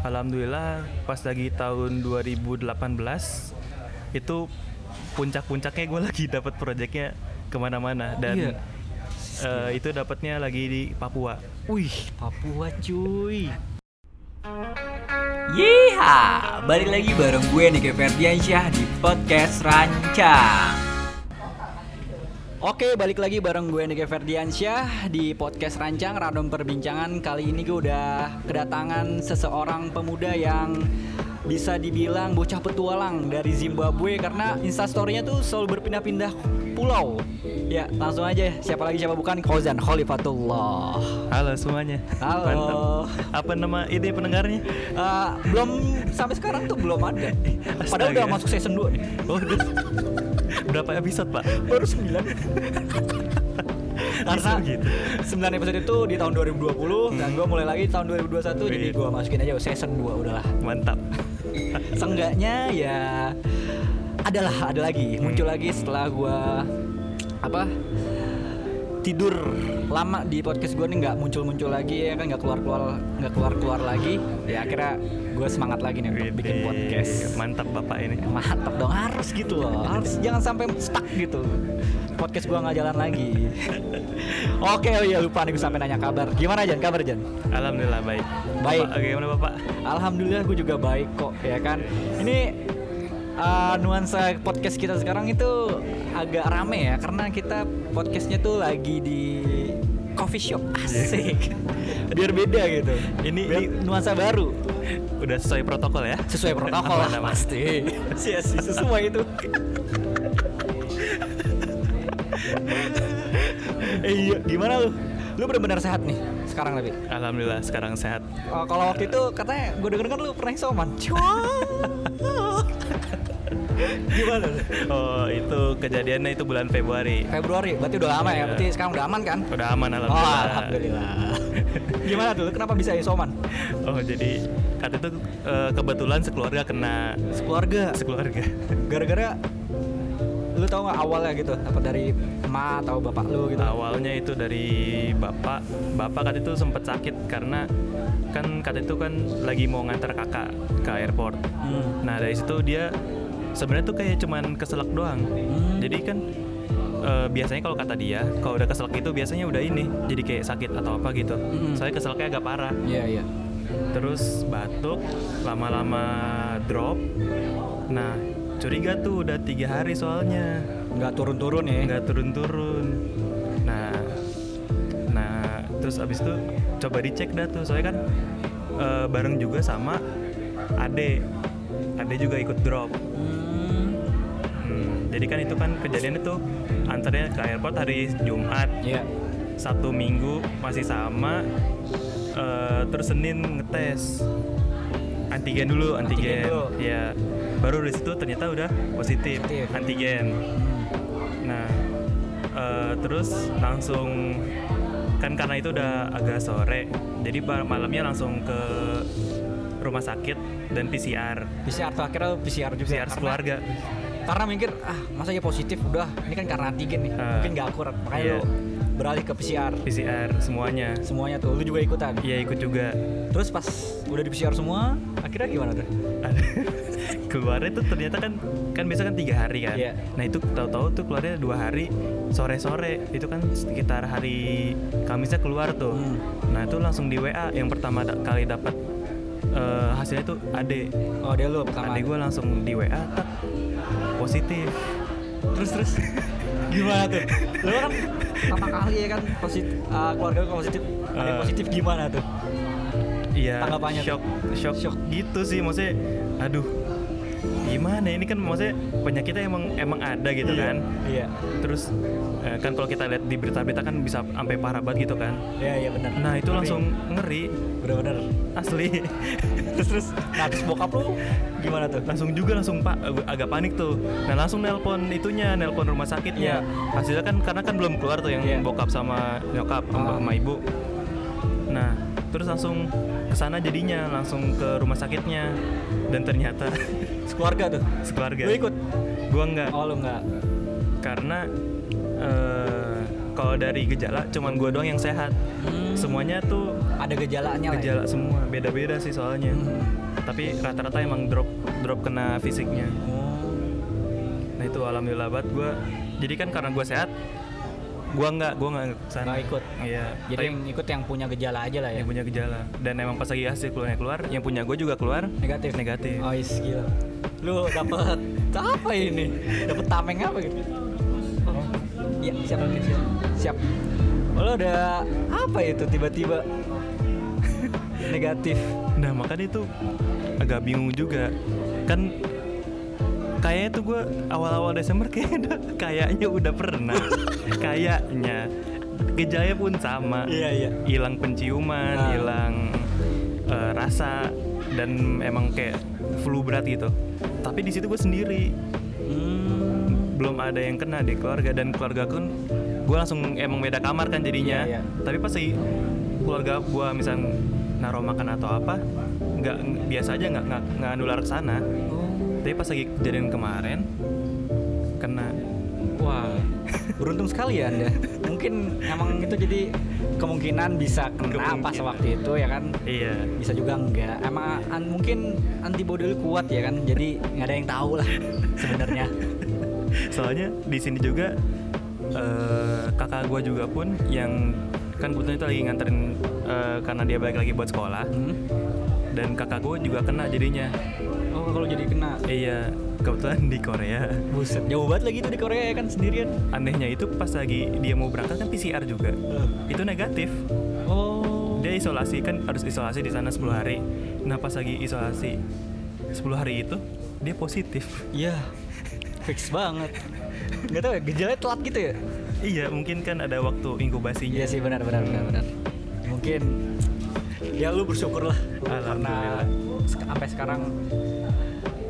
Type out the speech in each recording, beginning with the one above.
alhamdulillah pas lagi tahun 2018 itu puncak-puncaknya gue lagi dapat proyeknya ke mana-mana dan Iya. eh, itu dapatnya lagi di Papua. Wih, Papua cuy. Yeeha, balik lagi bareng gue Nike Ferdiansyah di podcast Rancang. Oke, balik lagi bareng gue Nike Ferdiansyah di podcast Rancang Random Perbincangan. Kali ini gue udah kedatangan seseorang pemuda yang bisa dibilang bocah petualang dari Zimbabwe karena instastorynya tuh selalu berpindah-pindah pulau. Ya, langsung aja. Siapa lagi siapa bukan? Kozan Khalifatullah. Halo semuanya. Halo. Mantap. Apa nama ide pendengarnya? Eh, belum sampai sekarang tuh belum ada. Padahal udah masuk season 2 nih. Oh. Berapa episode, Pak? Baru 9. Karena gitu. 9 episode itu di tahun 2020 dan gue mulai lagi tahun 2021 jadi Wih. gue masukin aja season 2 udahlah. Mantap. Seenggaknya ya adalah ada lagi muncul lagi setelah gue apa tidur lama di podcast gue nih nggak muncul-muncul lagi ya kan? Nggak keluar-keluar nggak keluar-keluar lagi. Ya akhirnya gue semangat lagi nih untuk bikin podcast. Mantap Bapak ini. mantap dong harus gitu loh. Harus jangan sampai stuck gitu. Podcast gua nggak jalan lagi. Oke oh iya lupa nih gue sampai nanya kabar. Gimana Jan? Kabar Jan? Alhamdulillah baik. Baik. Bapak, gimana Bapak? alhamdulillah gue juga baik kok ya kan? Ini uh, nuansa podcast kita sekarang itu agak rame ya karena kita podcastnya tuh lagi di coffee shop. Asik. Biar beda gitu. Ini- Biar ini- nuansa baru. Udah sesuai protokol ya? sesuai protokol. lah pasti. Iya sih sesuai itu. Eh iya gimana lu? Lu benar-benar sehat nih sekarang lebih? Alhamdulillah sekarang sehat. Oh, kalau waktu itu katanya gue denger kan lu pernah isoman gimana? Oh itu kejadiannya itu bulan Februari. Februari berarti udah lama ya Iya. berarti sekarang udah aman kan Udah aman oh alhamdulillah. alhamdulillah gimana tuh kenapa bisa isoman Oh jadi kata itu eh, kebetulan sekeluarga kena sekeluarga sekeluarga. gara-gara lu tau nggak awalnya gitu apa dari emak atau bapak lu gitu Awalnya itu dari bapak, bapak kata itu sempat sakit karena kan kata itu kan lagi mau ngantar kakak ke airport. Hmm. Nah dari situ dia sebenarnya tuh kayak cuman keselak doang. Hmm. Jadi kan eh, biasanya kalau kata dia, kalau udah keselak itu biasanya udah ini, jadi kayak sakit atau apa gitu. Hmm. Soalnya keselaknya agak parah. iya iya Terus batuk, lama-lama drop. Nah curiga tuh udah tiga hari soalnya nggak turun-turun ya nggak turun-turun. Nah, nah terus abis itu coba dicek dah tuh, soalnya kan eh, bareng juga sama Ade. Ade juga ikut drop. Jadi kan itu kan kejadian itu antaranya ke airport hari Jumat, iya Sabtu Minggu masih sama, eh, terus Senin ngetes antigen dulu, Antigen antigen, dulu. ya baru dari situ ternyata udah positif, Positif. antigen. Nah, eh, terus langsung kan karena itu udah agak sore, jadi malamnya langsung ke rumah sakit dan PCR, PCR tuh akhirnya PCR juga PCR keluarga. Karena mikir ah masa ya positif udah ini kan karena antigen nih Ah. mungkin nggak akurat makanya Iya. lu beralih ke PCR PCR semuanya. semuanya tuh lu juga ikutan Iya ikut juga. terus pas udah di PCR semua akhirnya gimana tuh keluarnya tuh ternyata kan kan biasa kan tiga hari kan. Iya. Nah itu tahu-tahu tuh keluarnya dua hari sore-sore itu kan sekitar hari Kamisnya keluar tuh. Hmm. Nah itu langsung di WA yang pertama da- kali dapat eh, hasilnya tuh ade. oh dia lu pertama Ade gue langsung di WA tak positif. terus terus gimana tuh lu kan pertama kali ya kan positif keluarga lu positif ada yang Eh. positif gimana tuh Iya. Tanggapannya tuh? shock, shock, Shock. gitu sih maksudnya. Aduh. Gimana ini kan maksudnya penyakitnya emang emang ada gitu Iya, kan. iya Terus eh, kan kalau kita lihat di berita-berita kan bisa sampai parah banget gitu kan. iya iya benar Nah itu Tapi langsung ngeri bener-bener asli. terus terus nah terus bokap lu gimana tuh langsung juga langsung pak agak panik tuh. Nah langsung nelpon itunya, nelpon rumah sakitnya. Hasilnya kan karena kan belum keluar tuh yang Iya. bokap sama nyokap sama, Ah. sama ibu. Nah terus langsung ke sana jadinya langsung ke rumah sakitnya dan ternyata sekeluarga tuh sekeluarga. lu ikut Gua enggak oh lu enggak karena eh kalau dari gejala cuman gue doang yang sehat Hmm. semuanya tuh Ada gejalanya ya? gejala semua beda-beda sih soalnya Hmm. tapi rata-rata emang drop drop kena fisiknya Oh. nah itu alhamdulillah banget gue jadi kan karena gue sehat gue nggak gue nggak ke sana Nggak ikut. iya Jadi tapi yang ikut yang punya gejala aja lah ya. yang punya gejala dan emang pas lagi hasil keluarnya keluar yang punya gue juga keluar Negatif. negatif Oh, is gila. Lu dapet apa ini? Dapet tameng apa gitu? Iya, siap, siap. Siap. Oh, Lu ada apa itu tiba-tiba negatif? Nah makanya itu agak bingung juga kan kayaknya tuh gue awal-awal Desember kayaknya udah, kayaknya udah pernah kayaknya gejalanya pun sama Iya, iya. hilang penciuman Ah. hilang eh, rasa dan emang kayak flu berat gitu tapi di situ gue sendiri. Belum ada yang kena di keluarga dan keluarga pun gue langsung emang beda kamar kan jadinya Iya, iya. tapi pas lagi keluarga gue misal naruh makan atau apa nggak biasa aja nggak nggak nggak nular ke sana tapi pas lagi kejadian kemarin kena Wah, beruntung sekali ya Anda. Mungkin emang itu jadi kemungkinan bisa kena pas Kemungkinan. waktu itu ya kan. iya Bisa juga enggak. Emang an- mungkin antibody lu kuat ya kan. Jadi nggak ada yang tahu lah sebenarnya. Soalnya di sini juga eh, kakak gue juga pun yang kan kebetulan itu lagi nganterin eh, karena dia balik lagi buat sekolah Hmm? dan kakak gue juga kena jadinya Oh, kalau jadi kena. iya kebetulan di Korea Buset, jauh banget lagi tuh di Korea ya kan sendirian. anehnya itu pas lagi dia mau berangkat kan PCR juga itu negatif Oh. dia isolasi kan harus isolasi di sana 10 hari nah pas lagi isolasi 10 hari itu dia positif Iya. Fix banget. Gak tau ya, gejalanya telat gitu ya? iya mungkin kan ada waktu inkubasinya Iya sih benar benar benar benar. Mungkin ya lu bersyukur lah karena sampai sekarang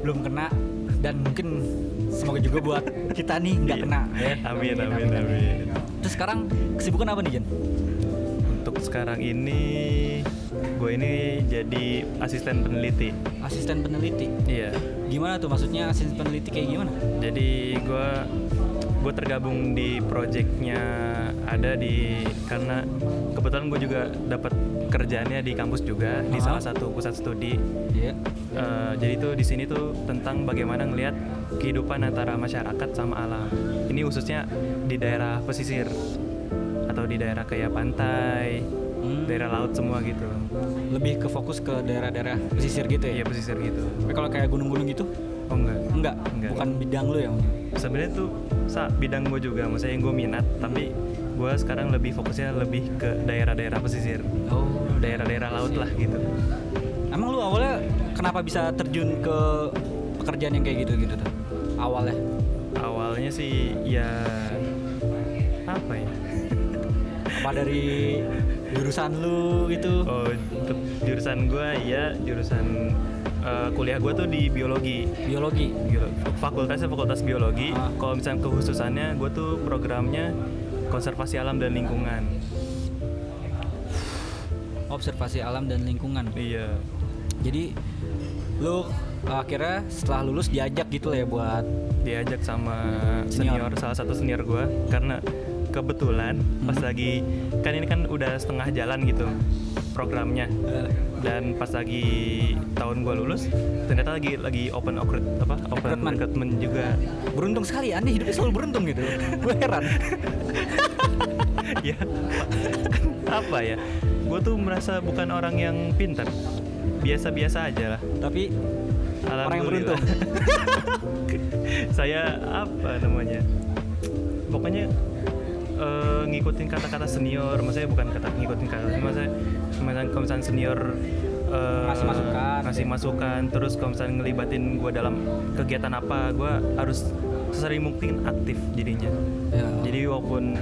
belum kena dan mungkin semoga juga buat kita nih nggak Iya. kena ya. amin amin amin Terus sekarang kesibukan apa nih Jen? untuk sekarang ini gue ini jadi asisten peneliti Asisten peneliti. iya Gimana tuh maksudnya asisten peneliti kayak gimana? jadi gue gue tergabung di projectnya ada di karena kebetulan gue juga dapat kerjaannya di kampus juga di Aha. salah satu pusat studi Iya. Eh, jadi tuh di sini tuh tentang bagaimana ngelihat kehidupan antara masyarakat sama alam ini khususnya di daerah pesisir atau di daerah kayak pantai Hmm. daerah laut semua gitu Lebih ke fokus ke daerah-daerah pesisir gitu ya? iya pesisir gitu Tapi kalau kayak gunung-gunung gitu? oh enggak Enggak, Enggak. bukan bidang lu ya? sebenarnya tuh sa bidang gue juga maksudnya yang gue minat tapi gue sekarang lebih fokusnya lebih ke daerah-daerah pesisir Oh, daerah-daerah laut lah gitu Emang lu awalnya kenapa bisa terjun ke pekerjaan yang kayak gitu gitu tuh? Awalnya? awalnya sih ya apa ya Apa dari jurusan lu gitu? oh untuk jurusan gue ya jurusan eh, kuliah gue tuh di biologi Biologi. Bio- fakultasnya fakultas biologi Ah. kalau misalnya kekhususannya gue tuh programnya konservasi alam dan lingkungan Observasi alam dan lingkungan. iya Jadi lu akhirnya setelah lulus diajak gitu lah ya buat diajak sama Senior. senior, salah satu senior gue karena kebetulan pas Hmm. lagi kan ini kan udah setengah jalan gitu programnya dan pas lagi tahun gue lulus ternyata lagi lagi open recruit apa open Recruitment. recruitment juga beruntung sekali Anda hidupnya selalu beruntung gitu. Gue heran. ya apa ya gue tuh merasa bukan orang yang pintar biasa-biasa aja lah Tapi orang yang beruntung. saya apa namanya pokoknya eh, ngikutin kata-kata senior maksudnya bukan kata ngikutin kata maksudnya kalau misalnya senior eh, Ngasih masukan. ngasih masukan terus kalau misalnya ngelibatin gue dalam kegiatan apa gue harus sesering mungkin aktif jadinya Ya. jadi walaupun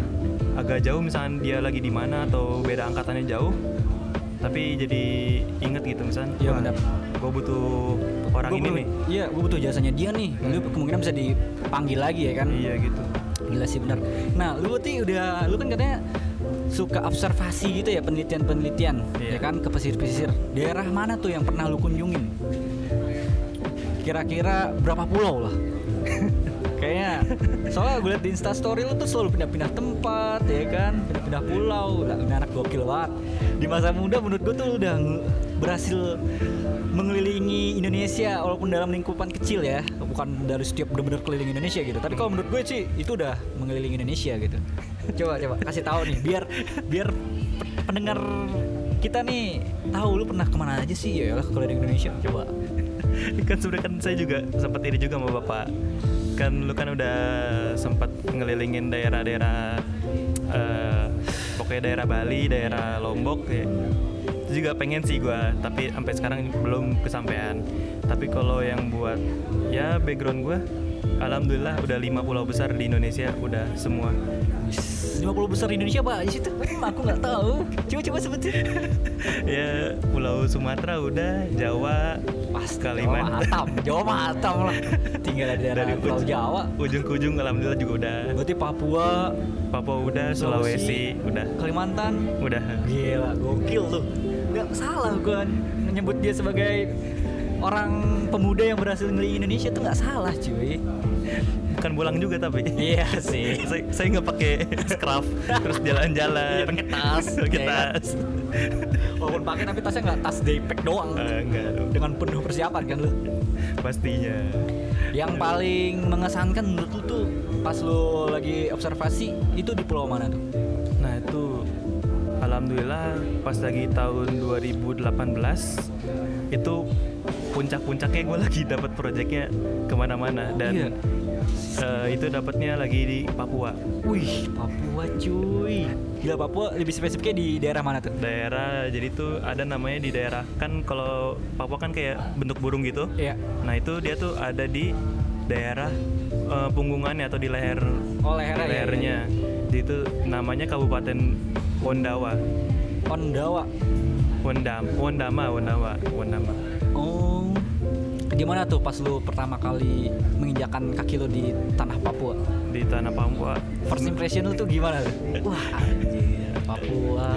agak jauh misalnya dia lagi di mana atau beda angkatannya jauh tapi jadi inget gitu misalnya benar. gue butuh orang Gua ini butuh- nih Iya, gue butuh jasanya dia nih. Lu kemungkinan bisa dipanggil lagi ya kan? iya gitu Gila sih benar. Nah, lu tuh udah lu kan katanya suka observasi gitu ya penelitian-penelitian Iya. ya kan ke pesisir-pesisir. Daerah mana tuh yang pernah lu kunjungin? Kira-kira berapa pulau lah? Kayaknya soalnya gue liat di Instastory lu tuh selalu pindah-pindah tempat ya kan, pindah-pindah pulau. Ini anak gokil banget. Di masa muda menurut gue tuh udah berhasil mengelilingi Indonesia walaupun dalam lingkupan kecil ya, bukan dari setiap bener-bener keliling Indonesia gitu. Tapi kalau menurut gue sih itu udah mengelilingi Indonesia gitu. Coba coba kasih tahu nih biar biar pe- pendengar kita nih tahu lu pernah ke mana aja sih ya lah keliling Indonesia coba. kan sebenarnya kan saya juga sempat ini juga sama bapak kan lu kan udah sempat ngelilingin daerah-daerah eh, pokoknya daerah Bali daerah Lombok ya itu juga pengen sih gua tapi sampai sekarang belum kesampaian. Tapi kalau yang buat ya background gua alhamdulillah udah lima pulau besar di Indonesia udah semua. 50 besar di Indonesia pak di situ? Hmm, aku nggak tahu. Coba coba sebutin ya pulau Sumatera udah Jawa pas Jawa Kalimantan. Matam Jawa Matam lah. Tinggal di daerah Pulau ujung- Jawa. ujung ke ujung alhamdulillah juga udah. Berarti Papua Papua udah Sulawesi udah. Kalimantan. Udah. Gila gokil tuh nggak salah gua menyebut dia sebagai orang pemuda yang berhasil ngelilingin Indonesia tuh nggak salah cuy. Bukan pulang juga tapi. Iya sih. Saya saya nggak pakai scrub terus jalan-jalan pakai tas, pakai tas. Walaupun pakai tapi tasnya nggak tas daypack doang. Eh, enggak dong dengan penuh persiapan kan lu. Pastinya. Yang paling mengesankan menurut lu tuh pas lu lagi observasi itu di pulau mana tuh? nah itu alhamdulillah pas lagi tahun 2018 itu puncak-puncaknya gue lagi dapat proyeknya ke mana-mana dan Iya. eh, itu dapatnya lagi di Papua Wih, Papua cuy. Gila Papua lebih spesifiknya di daerah mana tuh? daerah jadi tuh ada namanya di daerah kan kalau Papua kan kayak bentuk burung gitu Iya. Nah itu dia tuh ada di daerah eh, punggungannya atau di leher Oh, di lehernya, iya, lehernya. Jadi itu namanya Kabupaten Wondawa. Ondawa. Wondam, Wondama, Wondawa, Wondama. Oh. Gimana tuh pas lu pertama kali menginjakan kaki lu di tanah Papua? Di tanah Papua. First impression lu tuh gimana tuh? Wah, anjir, Papua.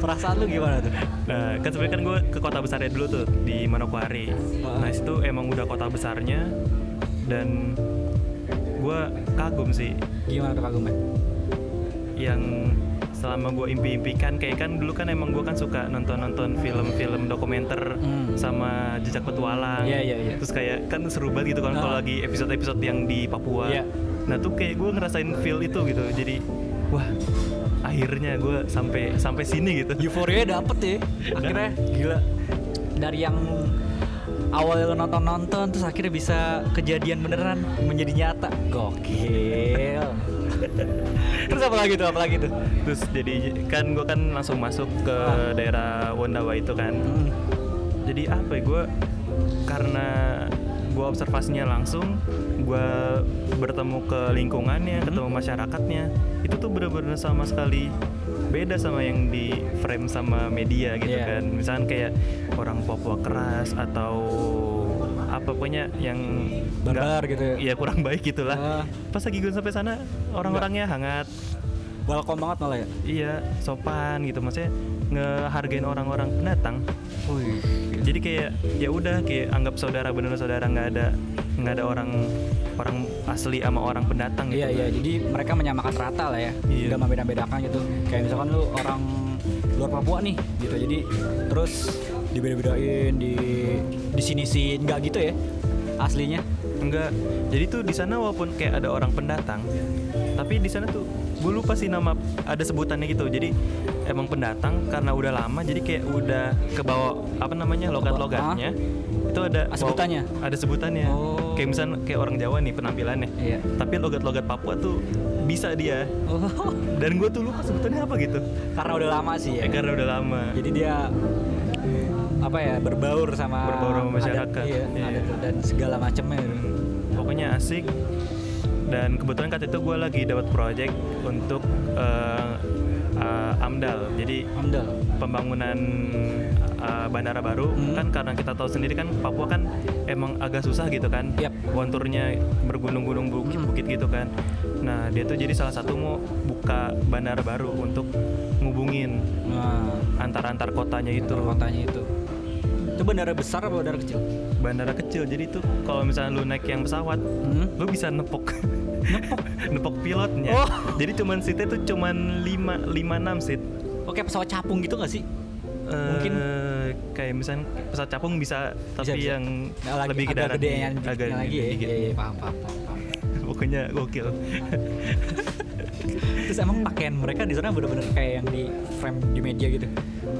Perasaan lu gimana tuh? Nah, kan sebenarnya kan gue ke kota besarnya dulu tuh di Manokwari. Wah. Nah itu emang udah kota besarnya dan gue kagum sih Gimana tuh kagumnya? yang selama gue impi-impikan kayak kan dulu kan emang gue kan suka nonton-nonton film-film dokumenter Hmm. sama jejak petualang Iya, iya, iya. terus kayak kan seru banget gitu kan kalau Ah. lagi episode-episode yang di Papua Iya. nah tuh kayak gue ngerasain feel itu gitu jadi wah akhirnya gue sampai sampai sini gitu Euforia dapet ya akhirnya gila dari yang awalnya lo nonton nonton terus akhirnya bisa kejadian beneran menjadi nyata gokil terus apa lagi tuh apa lagi tuh terus jadi kan gue kan langsung masuk ke Ah. daerah Wondawa itu kan Hmm. jadi apa ya gue karena gue observasinya langsung gue bertemu ke lingkungannya Hmm. ketemu masyarakatnya itu tuh bener-bener sama sekali beda sama yang di frame sama media gitu Iya. kan misalkan kayak orang Papua keras atau apa pokoknya yang Barbar gitu ya? iya kurang baik gitulah Ah. pas lagi gue sampai sana orang-orangnya hangat welcome banget malah ya iya sopan gitu maksudnya ngehargain orang-orang pendatang Wih. jadi kayak ya udah kayak anggap saudara bener saudara nggak ada nggak ada orang orang asli sama orang pendatang gitu Iya iya, jadi mereka menyamakan rata lah ya, Iya. nggak membeda-bedakan gitu. Kayak misalkan lu orang luar Papua nih, gitu. Jadi terus dibeda-bedain, di di sini sih nggak gitu ya aslinya. Enggak. Jadi tuh di sana walaupun kayak ada orang pendatang tapi di sana tuh gue lupa sih nama ada sebutannya gitu. Jadi emang pendatang karena udah lama jadi kayak udah kebawa apa namanya logat-logatnya. Itu ada Ah, sebutannya? ada sebutannya. Oh. kayak misalnya kayak orang Jawa nih penampilannya. Iya. tapi logat-logat Papua tuh bisa dia. Oh, dan gue tuh lupa sebutannya apa gitu. Karena udah lama sih ya. ya karena udah lama. Jadi dia apa ya berbaur sama Berbaur sama masyarakat. adat, iya, Iya. adat dan segala macamnya. pokoknya asik dan kebetulan kata itu gue lagi dapat project untuk eh, eh, AMDAL jadi Amdal. pembangunan eh, bandara baru Hmm. kan karena kita tahu sendiri kan Papua kan emang agak susah gitu kan Yap. konturnya bergunung-gunung Hmm. bukit-bukit gitu kan nah dia tuh jadi salah satu mau buka bandara baru untuk ngubungin Nah, antar-antar kotanya itu kotanya itu. Itu bandara besar apa bandara kecil? bandara kecil jadi tuh kalau misalnya lu naik yang pesawat Hmm? lu bisa nepok nepok nepok pilotnya Oh. jadi cuman seatnya tuh cuman 5 5 6 seat Oke pesawat capung gitu gak sih? Eh, Mungkin. kayak misalnya pesawat capung bisa tapi bisa. yang Nah, lagi, lebih ke agak darat gede di- yang agak lagi ya. Iya, iya, paham, paham, paham, paham. pokoknya gokil Terus emang pakaian mereka di sana bener-bener kayak yang di frame di media gitu.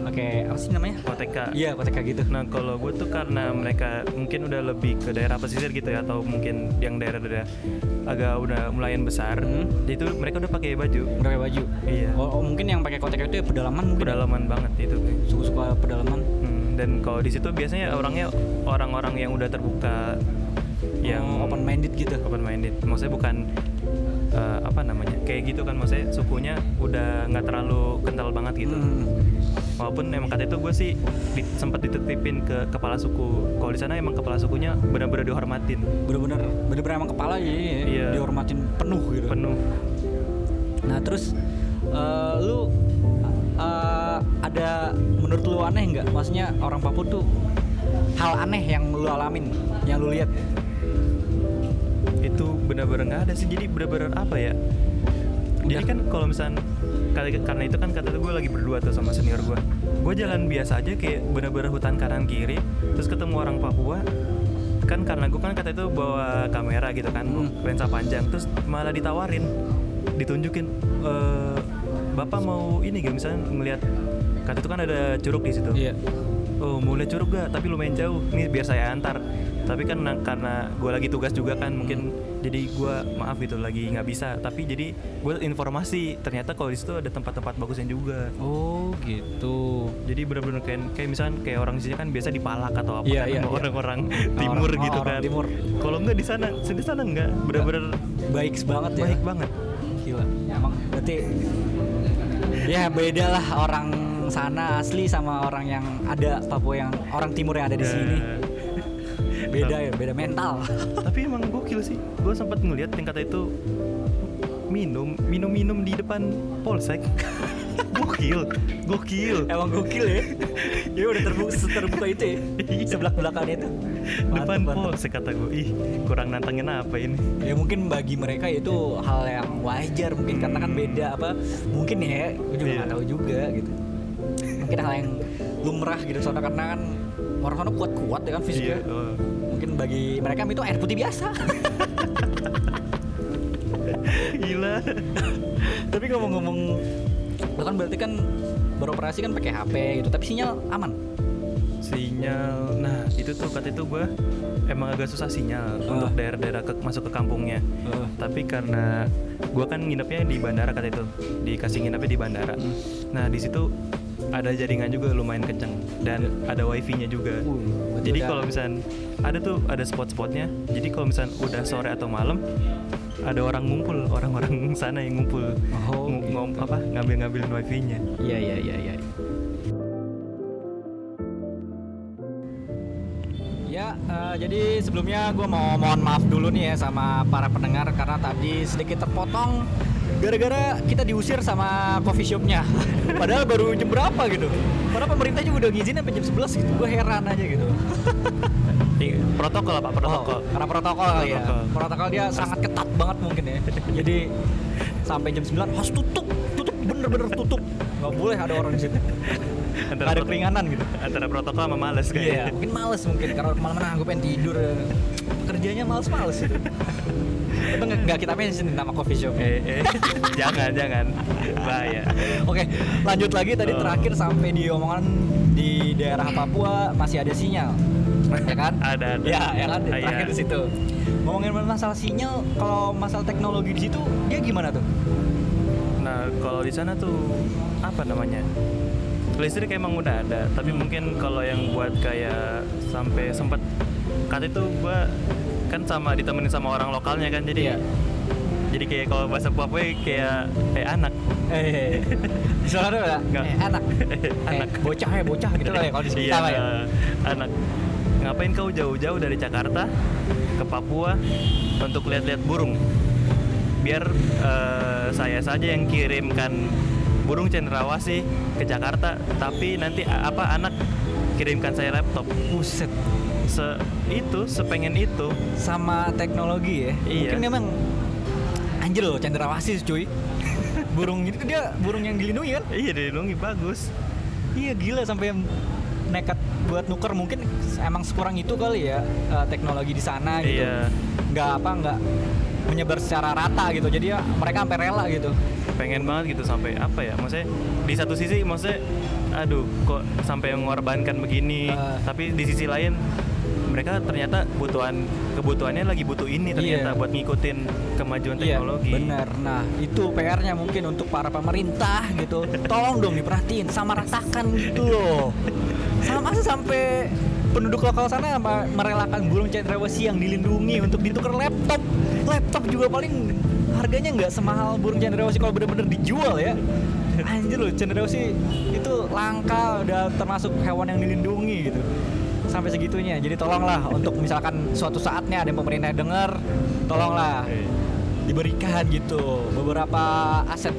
Pakai apa sih namanya? koteka Iya, koteka gitu. Nah kalau gue tuh karena mereka mungkin udah lebih ke daerah pesisir gitu ya atau mungkin yang daerah-daerah agak udah mulayan besar, Hmm. jadi itu mereka udah pakai baju. Udah pakai baju. Iya. Oh, oh, mungkin yang pakai koteka itu ya pedalaman mungkin. ya? Pedalaman banget itu. Suka-suka pedalaman. Hmm, dan kalau di situ biasanya orangnya orang-orang yang udah terbuka, yang Oh, open minded gitu. open minded. Maksudnya bukan eh, apa namanya kayak gitu kan, maksudnya sukunya udah nggak terlalu kental banget gitu. Hmm. Walaupun emang kata itu gue sih di, sempat dititipin ke kepala suku. Kalau di sana emang kepala sukunya benar-benar dihormatin, Bener-bener bener-bener emang kepala jadi Iya. dihormatin penuh gitu. penuh. Nah terus eh, lu eh, ada menurut lu aneh nggak? Maksudnya orang Papua tuh hal aneh yang lu alamin, yang lu lihat. Itu benar-benar nggak ada sih. Jadi benar-benar apa ya? Jadi kan kalau misalnya kali- karena itu kan kata gue lagi berdua tuh sama senior gue. Gue jalan biasa aja kayak benar-benar hutan kanan kiri. Terus ketemu orang Papua. Kan karena gue kan kata itu bawa kamera gitu kan, Hmm. lensa panjang. Terus malah ditawarin, ditunjukin. "Eh, Bapak mau ini gak misalnya ngelihat kata itu kan ada curug di situ. Iya. Oh mau lihat curug gak? Tapi lumayan jauh. Nih biar saya antar. Tapi kan na- karena gue lagi tugas juga kan mungkin jadi gue maaf gitu lagi nggak bisa. Tapi jadi gue informasi ternyata kalau di situ ada tempat-tempat bagusnya juga. Oh gitu. Jadi benar-benar kayak kayak misalnya kayak orang sini kan biasa dipalak atau apa Iya, kan sama iya. orang-orang timur Orang- gitu orang kan. timur. Kalau enggak di sana, di sana enggak. Benar-benar Baik banget ya. baik banget. Gila. Emang berarti ya beda lah orang sana asli sama orang yang ada Papua yang orang timur yang ada di sini. Beda ya, beda mental. tapi emang gokil sih gue sempat ngeliat tingkat itu minum minum minum di depan polsek gokil gokil Emang gokil ya. Ya udah terbuka terbuka itu ya. Sebelah belakangnya itu. depan Mantap, polsek kata gue ih kurang nantangin apa ini Ya mungkin bagi mereka itu hal yang wajar mungkin karena kan beda apa mungkin ya gue juga Iya. nggak tahu juga gitu. Mungkin hal yang lumrah gitu soalnya karena kan orang sana kuat-kuat ya kan fisiknya. iya oh. Mungkin bagi mereka itu air putih biasa. gila Tapi ngomong-ngomong lo kan berarti kan beroperasi kan pakai HP gitu, tapi sinyal aman. sinyal nah itu tuh kata itu gue emang agak susah sinyal Ah. untuk daerah-daerah ke- masuk ke kampungnya Heeh. tapi karena gue kan nginepnya di bandara kata itu dikasih nginepnya di bandara Hmm. nah di situ ada jaringan juga lumayan kenceng dan ada wifi-nya juga. Uh, jadi kalau misalnya ada tuh ada spot-spotnya. Jadi kalau misalnya udah sore atau malam ada orang ngumpul orang-orang sana yang ngumpul. Oh, Ng- gitu. ngom- apa ngambil-ngambilin wifi-nya. Iya iya iya iya. Ya, eh, jadi sebelumnya gue mau mohon maaf dulu nih ya sama para pendengar karena tadi sedikit terpotong gara-gara kita diusir sama coffee shopnya. Padahal baru jam berapa gitu. Padahal pemerintah juga udah ngizinin sampai jam 11 gitu. Gue heran aja gitu. Iya, protokol apa protokol Oh, karena protokol kali ya. Protokol. Protokol dia sangat ketat banget mungkin ya. Jadi sampai jam 9 harus tutup, tutup bener-bener tutup. Gak boleh ada orang di situ. Gak ada keringanan gitu. antara protokol sama males Iya, kayaknya mungkin males mungkin karena ke mana-mana gue pengen tidur. Kerjanya males-males itu. Itu nggak kita mention nama coffee shop. eh, eh. jangan jangan bahaya Oke, lanjut lagi tadi Oh. terakhir sampai di omongan di daerah Papua masih ada sinyal. Ya kan? Ada, ada. Ya, ya kan? Ah, Terakhir iya. di situ. Ngomongin masalah sinyal, kalau masalah teknologi di situ dia gimana tuh? Nah, kalau di sana tuh apa namanya? Listrik emang udah ada, tapi mungkin kalau yang buat kayak sampai sempet kata itu gua kan sama ditemenin sama orang lokalnya kan, jadi Iya. jadi kayak kalau bahasa Papua kayak kayak anak. Eh, soalnya ada Nggak. eh, anak, Anak. Eh, bocah ya bocah gitu lah ya kalau di sini Iya, ya. anak. Ngapain kau jauh-jauh dari Jakarta ke Papua untuk lihat-lihat burung? Biar eh, saya saja yang kirimkan burung cendrawasih ke Jakarta, tapi nanti apa anak kirimkan saya laptop Buset. se itu sepengen itu Sama teknologi ya. Iya. Mungkin memang anjir loh cendrawasih cuy. burung itu dia burung yang dilindungi kan? iya dilindungi bagus Iya gila sampai nekat buat nuker mungkin emang sekurang itu kali ya eh, teknologi di sana gitu. Iya. Nggak apa nggak menyebar secara rata gitu. Jadi ya mereka sampai rela gitu. pengen banget gitu sampai apa ya maksudnya di satu sisi maksudnya aduh kok sampai mengorbankan begini Ah. tapi di sisi lain mereka ternyata kebutuhan kebutuhannya lagi butuh ini ternyata Iya. buat ngikutin kemajuan Iya, teknologi benar. Nah, itu PR-nya mungkin untuk para pemerintah gitu. Tolong dong diperhatiin, sama ratakan gitu loh. Sama sampai penduduk lokal sana merelakan burung cendrawasih yang dilindungi untuk ditukar laptop. Laptop juga paling harganya nggak semahal burung cendrawasih kalau bener-bener dijual ya. Anjir loh, cendrawasih itu langka udah termasuk hewan yang dilindungi gitu. Sampai segitunya. Jadi tolonglah untuk misalkan suatu saatnya ada yang pemerintah yang denger, tolonglah diberikan gitu beberapa aset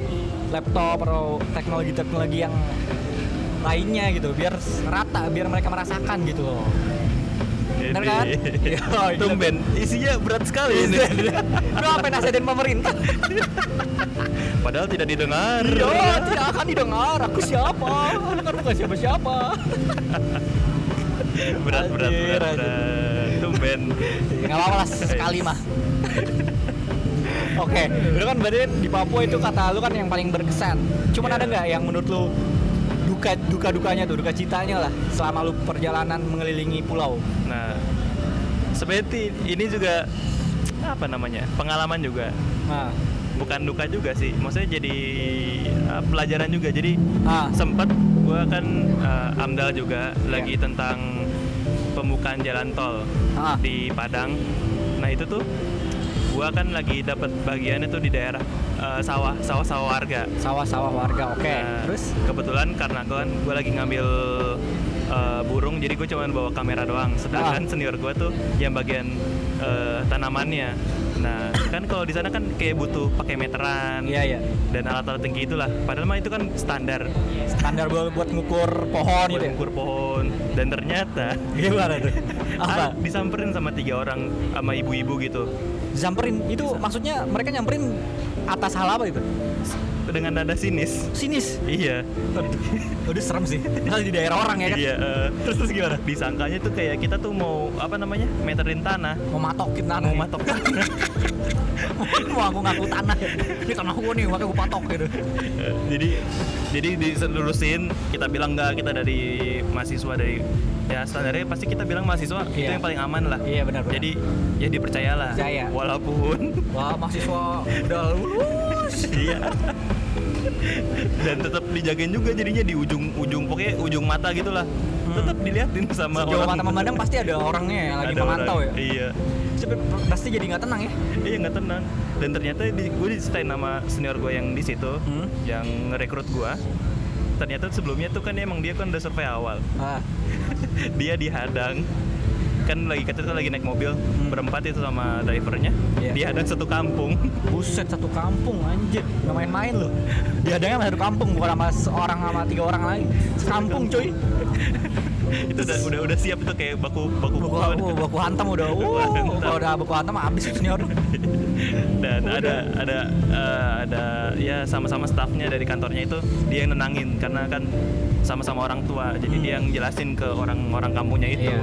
laptop atau teknologi-teknologi yang lainnya gitu biar rata biar mereka merasakan gitu loh. Bener kan? Iya, tumben. isinya berat sekali ini. Lu apa nasihatin pemerintah? Padahal tidak didengar. Iya tidak akan didengar. Aku siapa? Kan bukan siapa-siapa. Berat berat berat, berat. tumben. Nggak apa-apa lah sekali mah. Oke, lu kan berarti di Papua itu kata lu kan yang paling berkesan. Cuman Iya. ada nggak yang menurut lu duka duka dukanya tuh, duka citanya lah selama lu perjalanan mengelilingi pulau? nah seperti ini juga apa namanya pengalaman juga. Nah, bukan duka juga sih maksudnya jadi uh, pelajaran juga. Jadi ah, sempet gua kan uh, amdal juga lagi tentang pembukaan jalan tol ah, di Padang. Nah itu tuh gua kan lagi dapat bagiannya tuh di daerah uh, sawah sawah sawah warga sawah-sawah warga. Oke, Nah, terus kebetulan karena gua kan gua lagi ngambil uh, burung jadi gue cuma bawa kamera doang sedangkan Ah. senior gua tuh yang bagian uh, tanamannya nah kan kalau di sana kan kayak butuh pakai meteran iya iya. dan alat-alat tinggi itulah padahal mah itu kan standar Standar buat, buat ngukur pohon buat gitu ya. ukur pohon dan ternyata Gimana tuh? ah, Apa? disamperin sama tiga orang sama ibu-ibu gitu Samperin itu maksudnya mereka nyamperin atas hal apa itu? Dengan nada sinis Sinis. iya Udah serem sih. Kalau di daerah orang ya kan. iya eh, Terus terus gimana? disangkanya tuh kayak kita tuh mau apa namanya meterin tanah Mau matokin tanah. mau ya? matok tanah mau aku ngaku tanah. Ini tanah gua nih, makanya gua patok gitu. Eh, jadi jadi diselurusin kita bilang enggak kita dari mahasiswa dari ya standarnya pasti kita bilang mahasiswa itu Iya. yang paling aman lah Iya benar benar. jadi ya dipercayalah Percaya. walaupun wah mahasiswa udah lulus. iya dan tetap dijagain juga jadinya di ujung ujung pokoknya ujung mata gitulah Hmm. tetap diliatin sama Sejauh orang mata memandang pasti ada orangnya yang lagi Ada memantau orang. ya. iya pasti jadi nggak tenang ya. iya nggak tenang dan ternyata di, gue diceritain nama senior gue yang di situ Hmm. yang ngerekrut gue ternyata sebelumnya tuh kan emang dia kan udah survei awal Ah, dia dihadang kan lagi kita tuh lagi naik mobil Hmm. berempat itu sama drivernya Iya. dihadang satu kampung buset satu kampung anjir nggak main-main loh. Dihadangnya sama satu kampung bukan sama seorang sama tiga orang lagi. Sekampung cuy. itu udah udah udah siap itu kayak baku baku Baku, baku, baku hantam udah. Uh, hantam. kalau udah baku hantam habis senior. dan Udah. ada ada eh, ada ya sama-sama staffnya dari kantornya itu dia yang nenangin karena kan sama-sama orang tua jadi Hmm. dia yang jelasin ke orang-orang kampungnya itu Iya.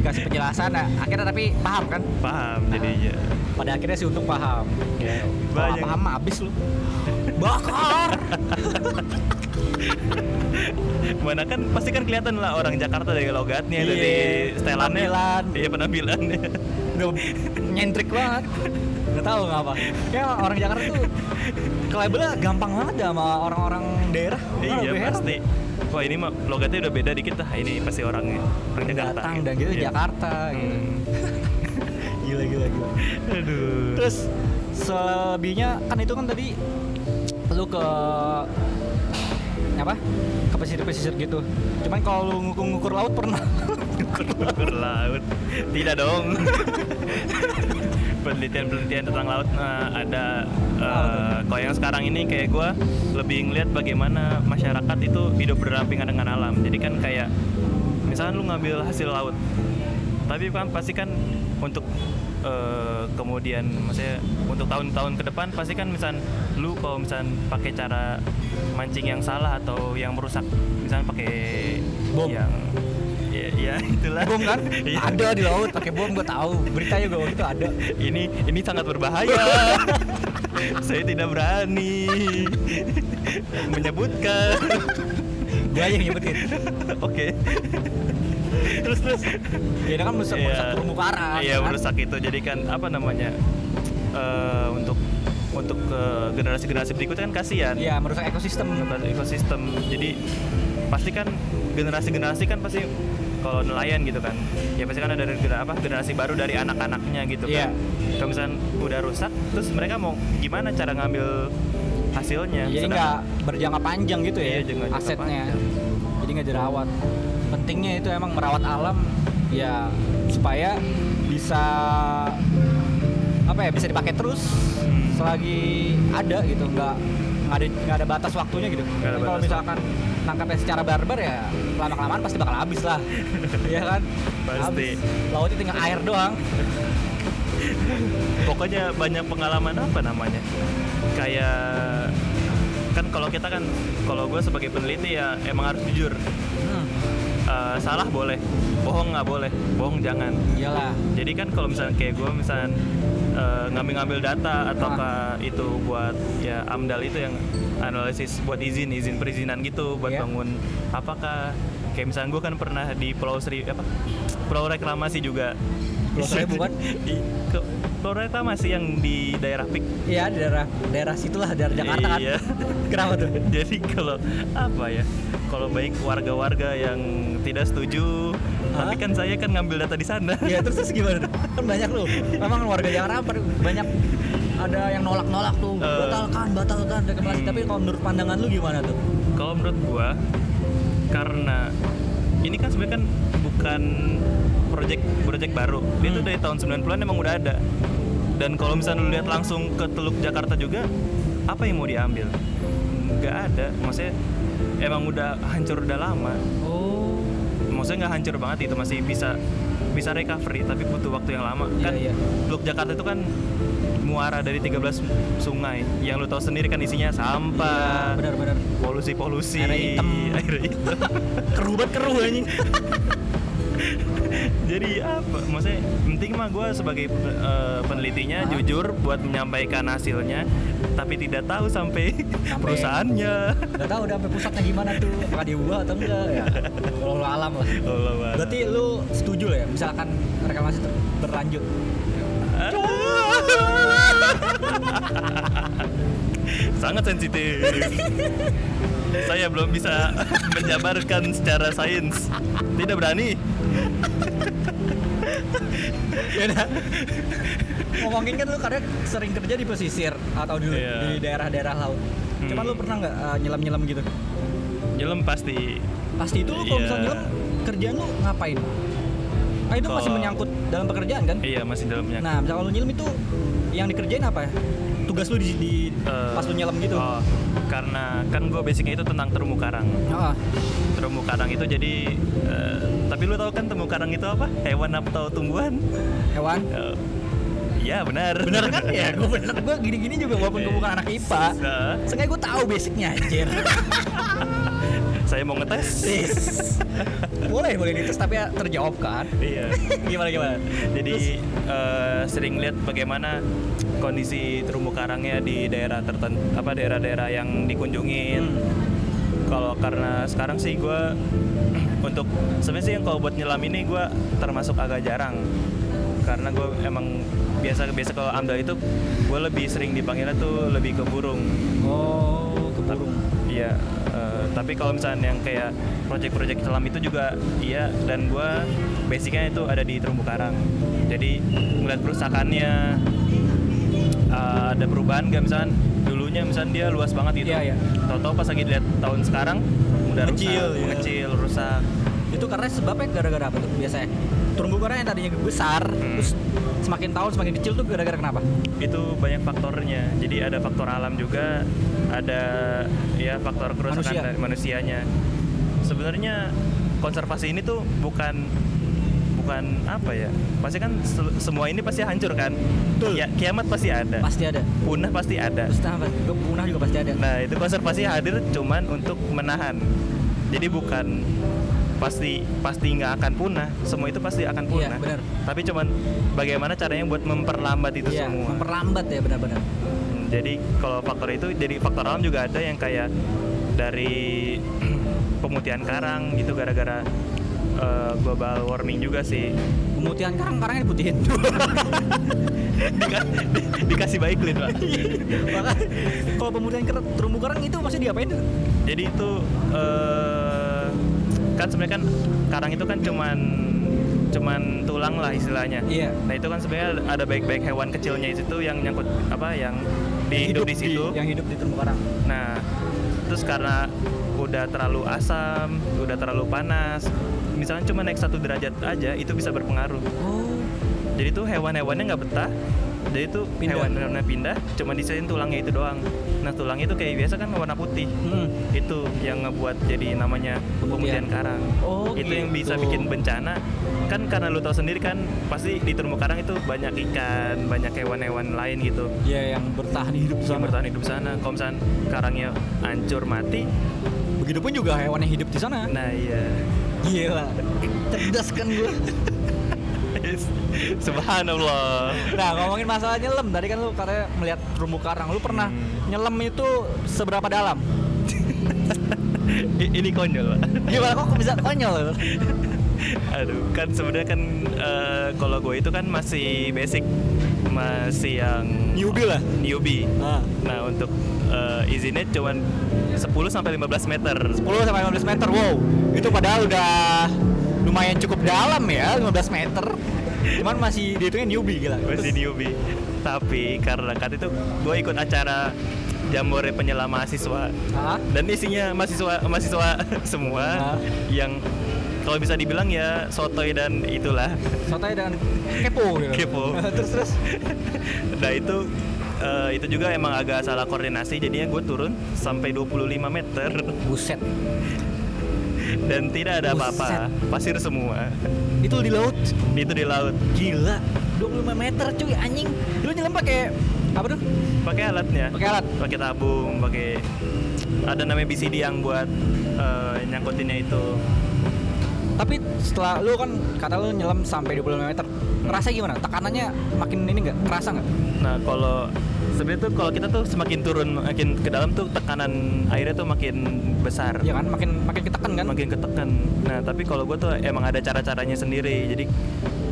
Dikasih penjelasan, nah, akhirnya tapi paham kan? paham jadinya Pada akhirnya sih untung paham. Ya, Kalau banyak. nggak paham habis lu. Bakar. mana kan pasti kan kelihatan lah orang Jakarta dari logatnya Iya, dari setelannya penampilan. iya penampilannya Udah nyentrik banget. Gak tahu ngapa. Kayak orang Jakarta tuh kelabelnya gampang banget dah sama orang-orang daerah. Iya heran. Wah ini mah logatnya udah beda dikit lah ini pasti orangnya orang Jakarta Datang dan gitu Iya. Jakarta gitu. Hmm. Gila gila gila. aduh Terus selebihnya kan itu kan tadi lu ke apa? Ke pesisir-pesisir gitu. Cuman kalau lu ngukur-ngukur laut pernah. ukur laut tidak dong penelitian-penelitian tentang laut nah, ada eh, kalau yang sekarang ini kayak gue lebih ngeliat bagaimana masyarakat itu hidup berdampingan dengan alam jadi kan kayak misalkan lu ngambil hasil laut tapi kan pasti kan untuk eh, kemudian maksudnya untuk tahun-tahun ke depan pasti kan misal lu kalau misal pakai cara mancing yang salah atau yang merusak misalnya pakai Bom. yang ya, ya itulah Bom kan? Iya. ada di laut pakai bom gue tahu. Beritanya gue waktu itu ada. ini ini sangat berbahaya saya tidak berani menyebutkan Gue aja yang nyebutin. oke terus terus. Ya kan merusak merusak Iya. terumbu karang. Iya kan? merusak itu. Jadi kan apa namanya eh, untuk untuk ke generasi-generasi berikutnya kan kasihan. Iya merusak ekosistem. Merusak ekosistem. Jadi pasti kan generasi-generasi kan pasti kalau nelayan gitu kan ya pasti kan ada apa generasi baru dari anak-anaknya gitu kan kalau misalnya udah rusak terus mereka mau gimana cara ngambil hasilnya Jadi nggak berjangka panjang gitu ya Iya, jangka- jangka asetnya. panjang. Jadi nggak dirawat. Pentingnya itu emang merawat alam ya supaya bisa apa ya bisa dipakai terus Hmm. selagi ada gitu nggak nggak ada nggak ada batas waktunya gitu. Nggak ada Tapi kalau misalkan nangkapnya secara barbar ya lama kelamaan pasti bakal habis lah, Iya kan? Pasti. Habis. Lautnya tinggal air doang. pokoknya banyak pengalaman apa namanya kayak kan kalau kita kan kalau gue sebagai peneliti ya emang harus jujur Hmm, Eh, salah boleh bohong nggak boleh bohong jangan iyalah. jadi kan kalau misalnya kayak gue misalnya eh, ngambil-ngambil data atau Ah. itu buat ya amdal itu yang analisis buat izin izin perizinan gitu buat Iya. bangun apakah kayak misalnya gue kan pernah di Pulau Seri apa Pulau Reklamasi juga Pulau Seribu kan? Di, ke, Pulau Reklamasi yang di daerah Pik Iya daerah daerah situlah daerah Jakarta kan. Iya. Kenapa tuh? jadi kalau apa ya kalau baik warga-warga yang tidak setuju Hah? tapi kan saya kan ngambil data di sana Iya terus terus gimana? Kan banyak lu. Memang warga Jakarta banyak ada yang nolak-nolak tuh. Eh. batalkan, batalkan reklamasi. Hmm. Tapi kalau menurut pandangan lu gimana tuh? kalau menurut gua karena ini kan sebenarnya kan bukan project project baru dia tuh Hmm. dari tahun 90-an emang udah ada dan kalau misalnya lu lihat langsung ke Teluk Jakarta juga apa yang mau diambil nggak ada maksudnya emang udah hancur udah lama Oh. maksudnya nggak hancur banget itu masih bisa bisa recovery tapi butuh waktu yang lama Iya, kan iya. Teluk Jakarta itu kan muara dari 13 sungai yang lu tahu sendiri kan isinya sampah Benar-benar. polusi-polusi Airnya hitam. air hitam Keruh banget keruh anjing. jadi apa maksudnya penting mah gue sebagai eh, penelitinya Hah? jujur buat menyampaikan hasilnya tapi tidak tahu sampai, Sampai- perusahaannya Gak tahu udah sampai pusatnya gimana tuh. Apakah diubah atau enggak ya? Lu alam lah. Allah. Berarti lu setuju lah ya misalkan reklamasi berlanjut. sangat sensitif saya belum bisa menjabarkan secara sains tidak berani ya udah. Ngomongin kan lu karena sering kerja di pesisir atau di, Iya. di daerah-daerah laut. Hmm. Cuman lu pernah nggak uh, nyelam-nyelam gitu? nyelam pasti Pasti itu lu kalau Iya. misalnya nyelam kerjaan lu ngapain? Ah itu masih menyangkut dalam pekerjaan kan? iya masih dalamnya Nah, misalnya lu nyelam itu yang dikerjain apa ya? Tugas lu di, di Eh, pas lu nyelam gitu. oh, karena kan gue basicnya itu tentang terumbu karang Ah, terumbu karang itu jadi eh, tapi lu tahu kan terumbu karang itu apa hewan atau tumbuhan hewan. Eh, Iya benar. Bener kan? ya, gue bener. Gue gini-gini juga walaupun gue bukan anak IPA. Seenggaknya gue tahu basicnya anjir. saya mau ngetes. Boleh, boleh dites tapi ya terjawab kan? Iya. gimana gimana? Jadi eh, sering lihat bagaimana kondisi terumbu karangnya di daerah tertentu, apa daerah-daerah yang dikunjungin. Hmm. Kalau karena sekarang sih gue untuk sebenarnya sih yang kalau buat nyelam ini gue termasuk agak jarang karena gue emang biasa biasa kalau amdal itu gue lebih sering dipanggilnya tuh lebih ke burung Oh, ke burung. Iya, tapi kalau misalnya yang kayak proyek-proyek selam itu juga iya dan gua basicnya itu ada di terumbu karang. Jadi ngeliat kerusakannya eh, ada perubahan nggak misalnya dulunya misalnya dia luas banget gitu. Iya, iya. Tahu-tahu pas lagi dilihat tahun sekarang udah Mengecil, rusak, iya. mengecil, rusak. Itu karena sebabnya gara-gara apa tuh biasanya? Terumbu karang yang tadinya besar, Hmm. terus semakin tahun semakin kecil tuh gara-gara kenapa? Itu banyak faktornya. Jadi ada faktor alam juga, ada ya faktor kerusakan Manusia. dari manusianya. Sebenarnya konservasi ini tuh bukan bukan apa ya pasti kan se- semua ini pasti hancur kan Betul. ya kiamat pasti ada Pasti ada. punah pasti ada Terus punah juga pasti ada. nah itu konservasi hadir cuman untuk menahan jadi bukan pasti pasti nggak akan punah semua itu pasti akan Iya, punah benar. tapi cuman bagaimana caranya buat memperlambat itu Iya, semua memperlambat ya benar-benar. Jadi kalau faktor itu jadi faktor alam juga ada yang kayak dari pemutihan karang gitu gara-gara eh, global warming juga sih Pemutihan karang karangnya diputihin. Dika- di- dikasih baiklin pak Maka kalau pemutihan karang, terumbu karang itu masih diapain? jadi itu eh, kan sebenarnya kan karang itu kan cuman cuman tulang lah istilahnya Iya. nah itu kan sebenarnya ada baik-baik hewan kecilnya di situ yang nyangkut apa yang di hidup di situ yang hidup di terumbu karang. Nah, terus karena udah terlalu asam, udah terlalu panas, misalnya cuma naik satu derajat aja itu bisa berpengaruh. Oh. Jadi tuh hewan-hewannya nggak betah. Jadi tuh Pindah. hewan-hewannya pindah, cuma disisain tulangnya itu doang. Nah tulangnya itu kayak biasa kan warna putih. Hmm. Itu yang ngebuat jadi namanya Pemutihan. karang. Oh, itu yang bisa gitu. bikin bencana. Kan karena lu tahu sendiri kan pasti di terumbu karang itu banyak ikan, banyak hewan-hewan lain gitu. Ya yang bertahan hidup Yang sama. bertahan hidup sana. Kalau misalnya karangnya hancur mati, Begitupun juga hewan yang hidup di sana. Nah iya. Gila. Cerdas kan gue. Subhanallah. Nah ngomongin masalah nyelam tadi kan lu katanya melihat terumbu karang. Lu pernah Hmm. nyelam itu seberapa dalam? Ini konyol, Pak. Gimana kok bisa konyol? Aduh, kan sebenarnya kan eh, kalau gue itu kan masih basic, masih yang Newbie lah. Newbie. Nah. Nah, untuk eh, izinnya cuman 10 sampai 15 meter. 10 sampai 15 meter. Wow. Itu padahal udah lumayan cukup dalam ya, 15 meter. Cuman masih dihitungnya newbie gila. Masih newbie. Tapi karena kan itu gue ikut acara Jambore penyelam mahasiswa Hah? dan isinya mahasiswa mahasiswa semua Hah? yang kalau bisa dibilang ya sotoy dan itulah Sotoy dan kepo gitu. Kepo. terus terus. nah itu eh, itu juga emang agak salah koordinasi jadinya gue turun sampai 25 meter Buset. dan tidak ada apa-apa pasir semua Itu di laut. itu di laut Gila. 25 meter cuy anjing. Lu nyelam pakai apa tuh? pakai alatnya Pakai alat. pakai tabung pakai ada namanya BCD yang buat eh, nyangkutinnya itu Tapi setelah lu kan kata lu nyelam sampai 25 meter. Ngerasa gimana? Tekanannya makin ini enggak? Kerasa nggak? nah kalau sebenarnya tuh kalau kita tuh semakin turun makin ke dalam tuh tekanan airnya tuh makin besar Ya kan makin makin ketekan kan? makin ketekan. Nah, tapi kalau gue tuh emang ada cara-caranya sendiri. Jadi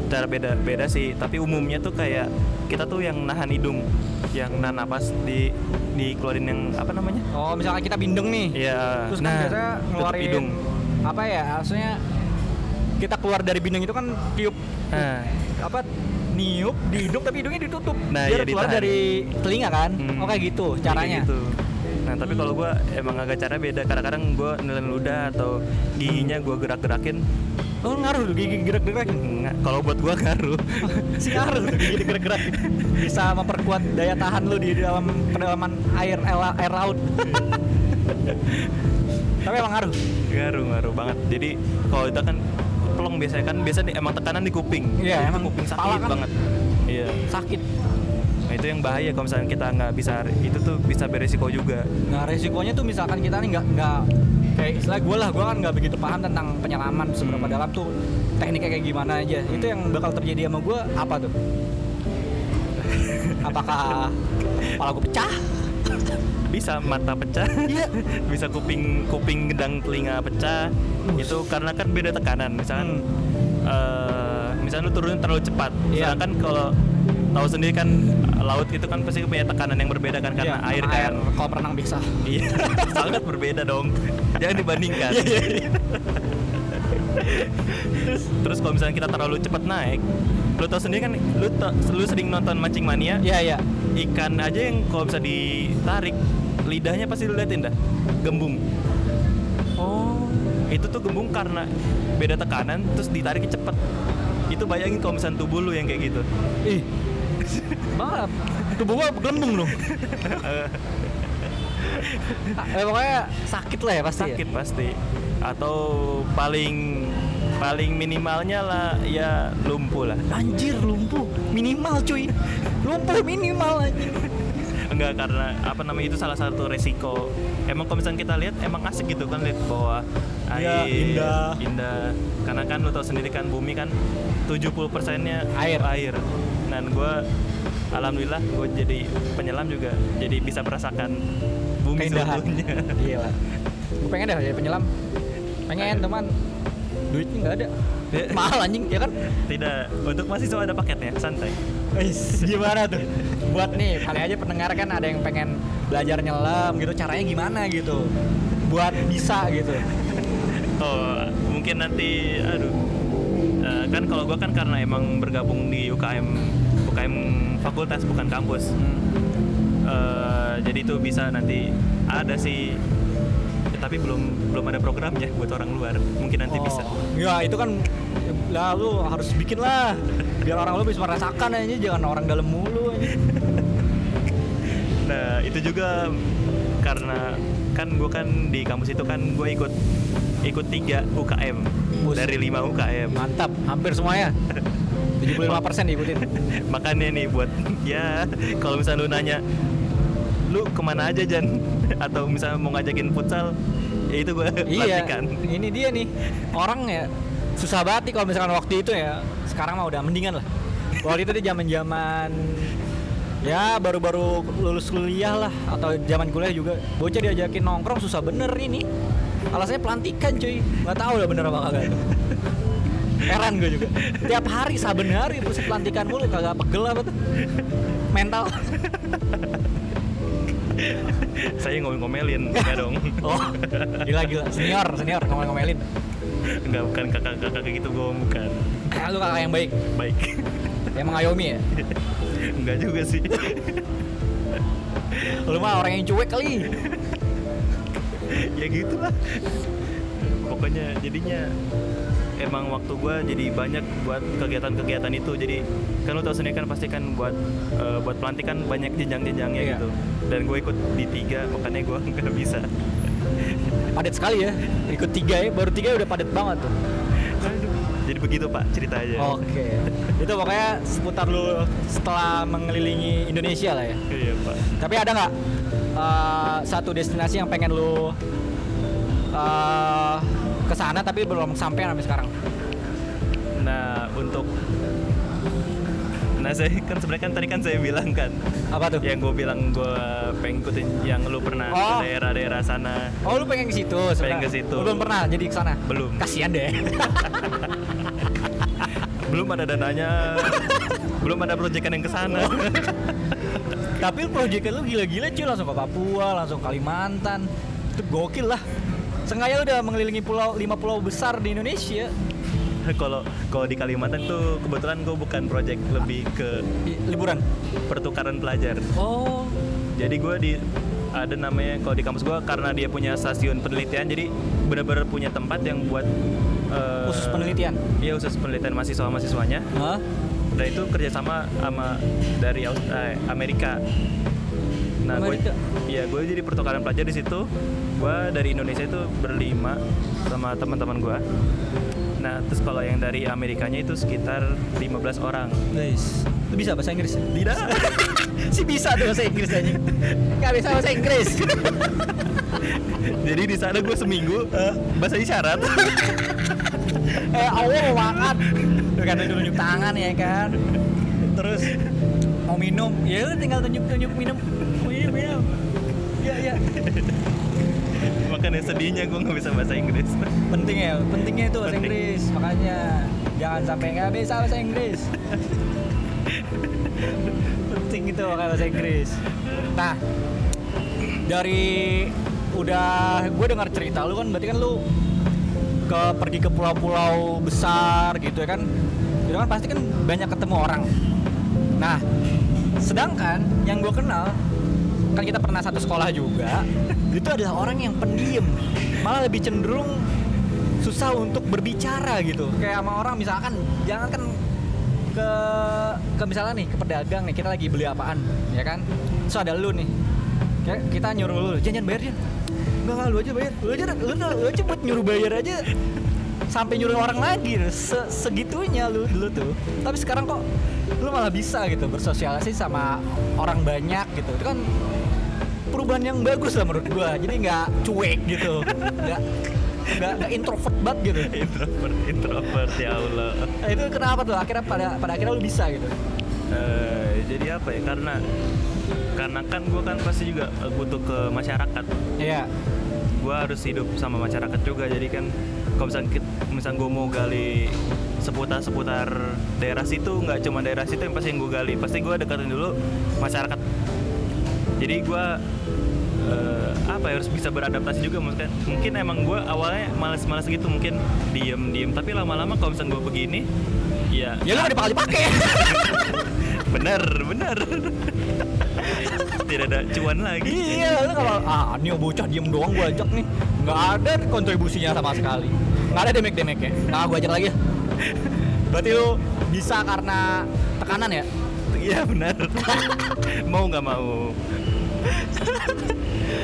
cara beda beda sih. Tapi umumnya tuh kayak kita tuh yang nahan hidung, yang nahan napas di dikeluarin yang apa namanya? Oh, misalnya kita bindeng nih. Iya. Terus kan biasanya tutup ngeluarin hidung. apa ya? Maksudnya kita keluar dari bindeng itu kan tiup Nah, apa niup di hidung tapi hidungnya ditutup. Nah, Biar iya, keluar ditahan. dari telinga kan? hmm, Oh kayak gitu caranya. gitu. Nah, tapi kalau gue emang agak cara beda. Kadang-kadang gue nelen ludah atau giginya gue gerak-gerakin. Oh ngaruh gigi gerak-gerak. Kalau buat gue ngaruh. Si ngaruh gigi gerak-gerak. Bisa memperkuat daya tahan lu di dalam kedalaman air air, laut. tapi emang ngaruh. ngaruh, ngaruh banget. Jadi kalau kita kan pelong biasanya kan biasa di- emang tekanan di kuping. Iya, Itu emang kuping sakit kan- banget. Iya. Sakit. Nah itu yang bahaya kalau misalnya kita nggak bisa itu tuh bisa beresiko juga. Nah resikonya tuh misalkan kita nih nggak nggak kayak istilah gue lah gue kan nggak begitu paham tentang penyelaman seberapa Hmm. dalam tuh tekniknya kayak gimana aja itu yang bakal terjadi sama gue apa tuh apakah kepala gue pecah Bisa mata pecah, Iya. bisa kuping kuping gedang telinga pecah. Itu karena kan beda tekanan. Misalkan eh, misalnya lu turun terlalu cepat. Hmm. Iya. Sedangkan kalau tahu sendiri kan laut itu kan pasti punya tekanan yang berbeda kan karena Iya, air kan. kalau berenang bisa Iya, sangat berbeda dong. Jangan dibandingkan. Iya, terus, terus kalau misalnya kita terlalu cepat naik, lu tau sendiri kan, lu lu sering nonton mancing mania, iya iya ikan aja yang kalau bisa ditarik, lidahnya pasti liatin dah, gembung. oh Itu tuh gembung karena beda tekanan, terus ditarik cepet. Itu bayangin kalau misalnya tubuh lu yang kayak gitu. ih banget tubuh gue gelembung loh eh, pokoknya sakit lah ya pasti. ya? sakit pasti atau paling paling minimalnya lah ya lumpuh lah Anjir lumpuh minimal cuy. Lumpuh minimal anjir. enggak karena apa namanya itu salah satu resiko emang kalau misalnya kita lihat emang asik gitu kan lihat bawah Iya, air indah. indah karena kan lu tau sendiri kan bumi kan 70 persennya Air. air dan gue alhamdulillah gue jadi penyelam juga jadi bisa merasakan bumi Keindahan. seutuhnya Gila. Gue pengen deh jadi penyelam. Pengen teman. Duitnya nggak ada. Mahal anjing ya kan? tidak untuk mahasiswa ada paketnya santai Gimana tuh? Buat nih, kali aja pendengar kan ada yang pengen belajar nyelam gitu, caranya gimana gitu. Buat bisa gitu. Oh, mungkin nanti aduh. Eh, kan kalau gua kan karena emang bergabung di UKM UKM fakultas bukan kampus. Hmm. Eh, jadi itu bisa nanti ada sih eh, tapi belum belum ada programnya buat orang luar. Mungkin nanti bisa. Oh, Ya itu kan lah lu harus bikin lah biar orang lu bisa merasakan aja jangan orang dalam mulu aja. Nah, itu juga karena kan gua kan di kampus itu kan gue ikut ikut tiga UKM Bus. dari lima UKM. Mantap, hampir semuanya. 75% diikutin. makanya nih buat ya kalau misalnya lu nanya lu ke mana aja Jan atau misalnya mau ngajakin futsal ya itu gue iya, ini dia nih orang ya susah banget nih kalau misalkan waktu itu ya sekarang mah udah mendingan lah. Waktu itu di zaman zaman ya baru-baru lulus kuliah lah atau zaman kuliah juga bocah diajakin nongkrong susah bener ini. Alasannya pelantikan cuy. Nggak tahu lah bener apa kagak. Heran gue juga. Tiap hari saben hari terus pelantikan mulu kagak pegel apa tuh. Mental. Saya ngomel-ngomelin ya dong. Oh gila gila senior senior ngomel-ngomelin. Enggak bukan kakak-kakak gitu gue bukan lu kakak yang baik baik yang mengayomi ya enggak juga sih Lu mah orang yang cuek kali. ya gitu lah pokoknya jadinya emang waktu gue jadi banyak buat kegiatan-kegiatan itu jadi kan lu tau sendiri kan pasti kan buat eh, buat pelantikan banyak jenjang-jenjangnya Iya. gitu dan gue ikut di tiga makanya gue nggak bisa Padat sekali ya. Ikut tiga ya, baru tiga udah padat banget tuh. Jadi begitu pak ceritanya Oke. Itu pokoknya seputar lu setelah mengelilingi Indonesia lah ya. iya pak Tapi ada nggak eh, satu destinasi yang pengen lu eh ke sana tapi belum sampai sampai sekarang? nah untuk nah saya kan sebenarnya kan tadi kan saya bilang kan Apa tuh? yang gue bilang gue pengen ikutin yang lu pernah Oh. ke daerah-daerah sana Oh lu pengen ke situ sebenarnya? ke situ. Lu belum pernah jadi ke sana? Belum. Kasihan deh. belum ada dananya belum ada proyekan yang ke sana Tapi proyekan lu gila-gila cuy langsung ke Papua, langsung Kalimantan. Itu gokil lah. Sengaja udah mengelilingi pulau lima pulau besar di Indonesia. kalau kalau di Kalimantan tuh kebetulan gue bukan project lebih ke liburan. pertukaran pelajar Oh. jadi gue di ada namanya kalau di kampus gue karena dia punya stasiun penelitian jadi benar-benar punya tempat yang buat eh, Khusus penelitian. iya khusus penelitian mahasiswa mahasiswanya Hah? dan itu kerjasama sama dari Aus- eh, Amerika nah gue iya gue jadi pertukaran pelajar di situ gue dari Indonesia itu berlima sama teman-teman gue nah terus kalau yang dari Amerikanya itu sekitar 15 orang Nice. Lu bisa bahasa Inggris? tidak si bisa tuh bahasa Inggris aja. Gak bisa bahasa Inggris. jadi di sana gue seminggu bahasa isyarat eh Allah mau makan. Kan tunjuk tangan ya kan. Terus mau minum, ya tinggal tunjuk-tunjuk minum. Iya, minum. Iya, iya. Makanya sedihnya gue nggak bisa bahasa Inggris Penting ya, pentingnya itu bahasa Penting. Inggris. Makanya jangan sampai nggak bisa bahasa Inggris. Penting itu makanya bahasa Inggris. Nah, dari udah gue dengar cerita lu kan berarti kan lu ke pergi ke pulau-pulau besar gitu ya kan itu kan pasti kan banyak ketemu orang nah sedangkan yang gue kenal kan kita pernah satu sekolah juga. Itu adalah orang yang pendiam. Malah lebih cenderung susah untuk berbicara gitu. Kayak sama orang misalkan jangan kan ke ke misalnya nih ke pedagang nih kita lagi beli apaan ya kan? Terus ada lu nih Ya, kita nyuruh lu, jangan bayar Jan. Enggak, enggak, lu aja bayar. Lu aja, lu, lu, lu aja buat nyuruh bayar aja. Sampai nyuruh orang lagi Se segitunya lu dulu tuh. Tapi sekarang kok lu malah bisa gitu bersosialisasi sama orang banyak gitu. Itu kan perubahan yang bagus lah menurut gua. Jadi nggak cuek gitu. Nggak nggak nggak introvert banget gitu. Introvert introvert ya Allah. Nah, itu kenapa tuh? Akhirnya pada pada akhirnya lu bisa gitu. Eh, jadi apa ya? Karena karena kan gue kan pasti juga butuh ke masyarakat. Iya. Gue harus hidup sama masyarakat juga. Jadi kan kalau misalnya misalnya gue mau gali seputar seputar daerah situ nggak cuma daerah situ yang pasti yang gue gali. Pasti gue deketin dulu masyarakat jadi gue eh, apa ya harus bisa beradaptasi juga maksudnya. Mungkin emang gue awalnya males-males gitu mungkin diem diem tapi lama-lama kalau misalnya gue begini ya ya lu nggak dipakai dipakai bener bener. Tidak ada cuan lagi. Iya lu kalau ah ini bocah diem doang gua ajak nih. Nggak ada kontribusinya sama sekali. Nggak ada demek demeknya nah gua ajak lagi. Berarti lu bisa karena tekanan ya? Iya benar mau nggak mau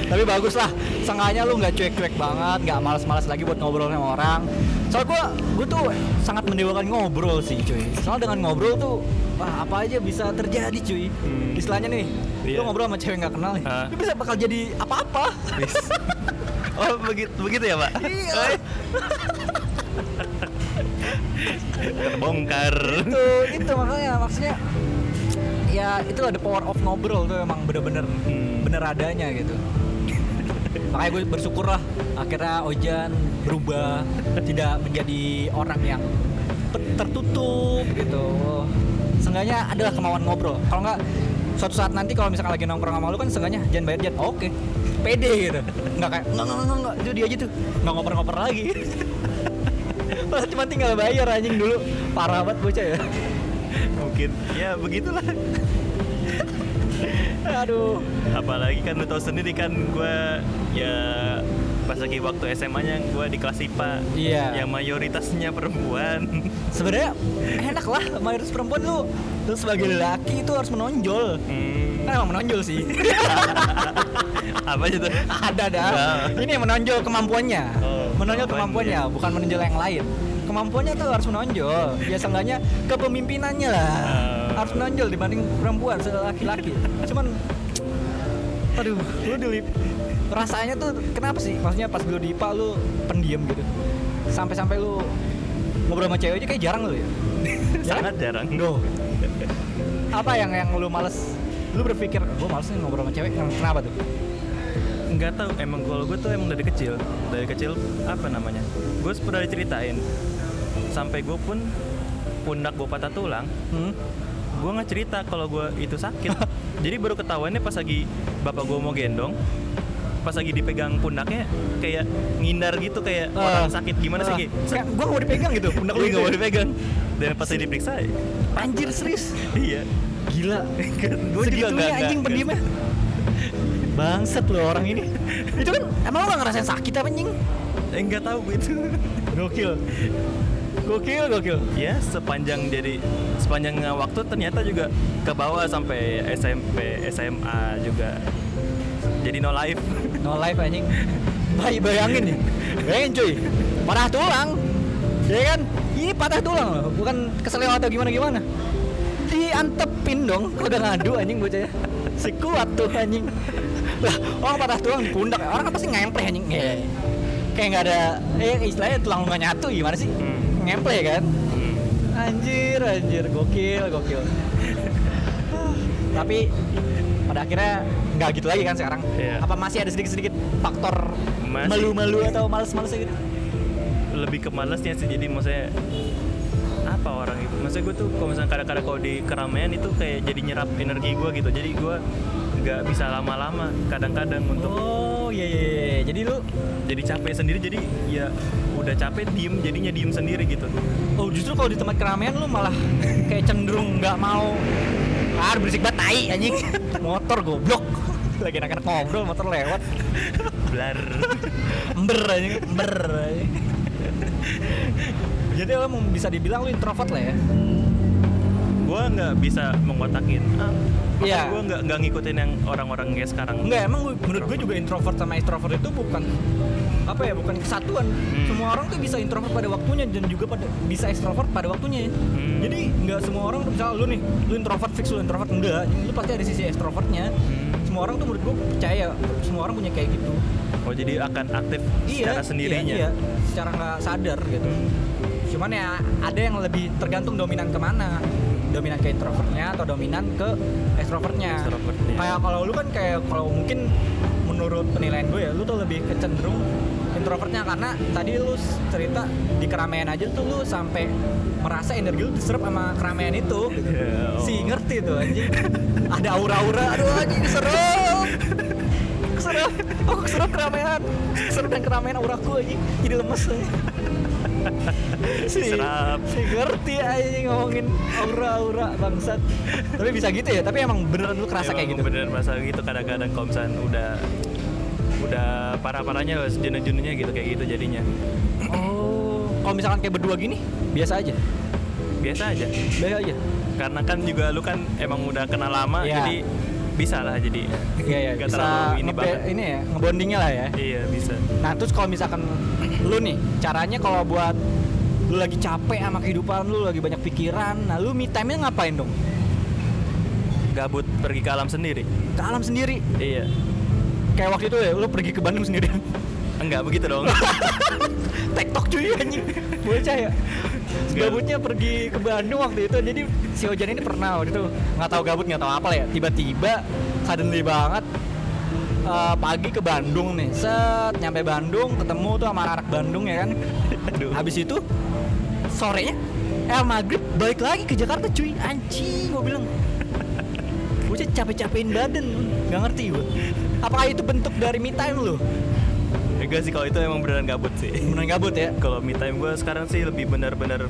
tapi bagus lah. Seenggaknya lu nggak cuek-cuek banget nggak malas-malas lagi buat ngobrol sama orang. Soalnya gua gua tuh sangat mendewakan ngobrol sih cuy. Soalnya dengan ngobrol tuh wah apa aja bisa terjadi cuy. Hmm. istilahnya nih Iya. lu ngobrol sama cewek nggak kenal nih lu bisa bakal jadi apa-apa. Oh begitu begitu ya pak? Iya. Terbongkar. Itu itu makanya maksudnya ya itu ada power of ngobrol tuh emang bener-bener. Hmm. Bener adanya gitu. Makanya gue bersyukur lah akhirnya Ojan berubah tidak menjadi orang yang tertutup gitu. Seenggaknya adalah kemauan ngobrol. Kalau nggak suatu saat nanti kalau misalkan lagi nongkrong sama lu kan seenggaknya jangan bayar jan oke pede gitu. Nggak kayak nggak nggak nggak nggak itu aja tuh. Nggak ngoper-ngoper lagi. Malah cuma tinggal bayar anjing dulu. Parah banget bocah ya. Mungkin. Ya begitulah aduh. Apalagi kan lu tahu sendiri kan gue ya pas lagi waktu SMA-nya gue di kelas IPA Iya. yang mayoritasnya perempuan. Sebenarnya enak lah mayoritas perempuan lu lu sebagai lelaki itu harus menonjol. Hmm, kan emang menonjol sih. Apa aja tuh? Ada dah. Nah. ini yang menonjol kemampuannya. Oh, menonjol kemampuannya. kemampuannya bukan menonjol yang lain. Kemampuannya tuh harus menonjol. Ya seenggaknya kepemimpinannya lah. Oh. Harus menonjol dibanding perempuan laki-laki. Cuman aduh lu dulu rasanya tuh kenapa sih? Maksudnya pas dulu di IPA lu pendiam gitu. Sampai-sampai lu ngobrol sama cewek aja kayak jarang lu ya? Sangat jarang. Go. apa yang yang lu males? Lu berpikir gue males nih ngobrol sama cewek kenapa tuh? Nggak tahu emang kalau gue tuh emang dari kecil. Dari kecil apa namanya? Gue pernah diceritain. Sampai gue pun pundak gue patah tulang. Hmm? Gue nggak cerita kalau gue itu sakit. Jadi baru ketahuannya pas lagi bapak gue mau gendong pas lagi dipegang pundaknya kayak ngindar gitu kayak orang sakit. Gimana sih Ki? kayak gue gak mau dipegang gitu pundak lu Iya gitu nggak mau ya? dipegang. Dan pas lagi diperiksa anjir serius? Iya. Gila. Gue juga nggak anjing pendiamnya. bangset lo orang ini. Itu kan emang lo gak ngerasain sakit apa anjing? Eh, nggak tahu gue itu. Gokil gokil gokil. Ya sepanjang jadi sepanjang waktu ternyata juga ke bawah sampai SMP SMA juga jadi no life. No life anjing. Bay bayangin nih. Bayangin cuy. Patah tulang. Ya kan? Ini patah tulang loh. Bukan keselio atau gimana gimana? Diantepin dong udah ngadu anjing bocahnya. Si kuat tuh anjing. Lah orang patah tulang di pundak. Orang kan pasti ngempleh anjing? Kayak kayak nggak ada eh istilahnya tulang nggak nyatu gimana sih? Hmm. Ngempleh kan Hmm. anjir anjir gokil gokil tapi pada akhirnya nggak gitu lagi kan sekarang Iya. apa masih ada sedikit-sedikit faktor Masih. malu-malu atau males-males gitu lebih ke malesnya sih jadi maksudnya apa orang itu maksudnya gue tuh kalau misalnya kadang-kadang kalau di keramaian itu kayak jadi nyerap energi gue gitu jadi gue nggak bisa lama-lama kadang-kadang untuk oh iya iya iya. Jadi lu jadi capek sendiri jadi ya udah capek diem jadinya diem sendiri gitu. Oh justru kalau di tempat keramaian lu malah kayak cenderung nggak mau. Ah berisik banget tai anjing. Motor goblok. Lagi enak-enak ngobrol motor lewat. Blar. Ember anjing ember jadi lo mau bisa dibilang lu introvert lah ya? Gue nggak bisa mengotakin ah, Iya. gue nggak nggak ngikutin yang orang-orang kayak sekarang Enggak, emang gua- menurut gue juga introvert sama extrovert itu bukan apa ya, bukan kesatuan. Hmm. Semua orang tuh bisa introvert pada waktunya dan juga pada bisa extrovert pada waktunya. Hmm. Jadi nggak semua orang misalnya lu nih, lu introvert fix lu introvert enggak, lu pasti ada sisi extrovertnya. Hmm. Semua orang tuh menurut gue percaya, semua orang punya kayak gitu. oh jadi akan aktif secara sendirinya Iya, iya, secara nggak sadar gitu. Cuman ya ada yang lebih tergantung dominan ke mana. Dominan ke introvertnya atau dominan ke extrovertnya. Extrovertnya. Kayak kalau lu kan kayak kalau mungkin menurut penilaian gue ya lu tuh lebih kecenderung introvertnya karena tadi lu cerita di keramaian aja tuh lu sampai merasa energi lu diserap sama keramaian itu. Ya, oh. Si ngerti tuh anjing. Ada aura-aura, aduh anjing serem. Keserap. Oh, keserap keramaian. Keserap dan keramaian auraku anjing. Jadi lemes anjing. si, Serap. si ngerti anjing ngomongin aura-aura bangsat. Tapi bisa gitu ya, tapi emang beneran lu kerasa kayak Emang gitu. beneran merasa gitu kadang-kadang kalau misalnya udah udah parah-parahnya jenuh-jenuhnya gitu kayak gitu jadinya Oh, kalau misalkan kayak berdua gini, biasa aja. biasa aja Biasa aja. karena kan juga lu kan emang udah kenal lama Iya. jadi bisa lah jadi Iya ya, Nggak bisa terlalu ini banget ini ya, ngebondingnya lah ya. iya bisa Nah terus kalau misalkan lu nih caranya kalau buat lu lagi capek sama kehidupan lu lagi banyak pikiran, nah lu me time-nya ngapain dong? gabut pergi ke alam sendiri Ke alam sendiri. iya Kayak waktu itu ya lu pergi ke Bandung sendirian. enggak begitu dong Tektok cuy anjing. Bocah ya. Gabutnya pergi ke Bandung waktu itu. Jadi si Ojan ini pernah waktu itu nggak tahu gabut nggak tahu apa lah ya. Tiba-tiba suddenly banget eh, pagi ke Bandung nih. Set nyampe Bandung ketemu tuh sama anak Bandung ya kan. aduh. Habis itu sorenya eh maghrib balik lagi ke Jakarta cuy. Anjing gue bilang. Bocah capek-capekin badan nggak ngerti gue apakah itu bentuk dari me time lu? Enggak sih kalau itu emang beneran gabut sih. Beneran gabut ya? Kalau me time gue sekarang sih lebih bener-bener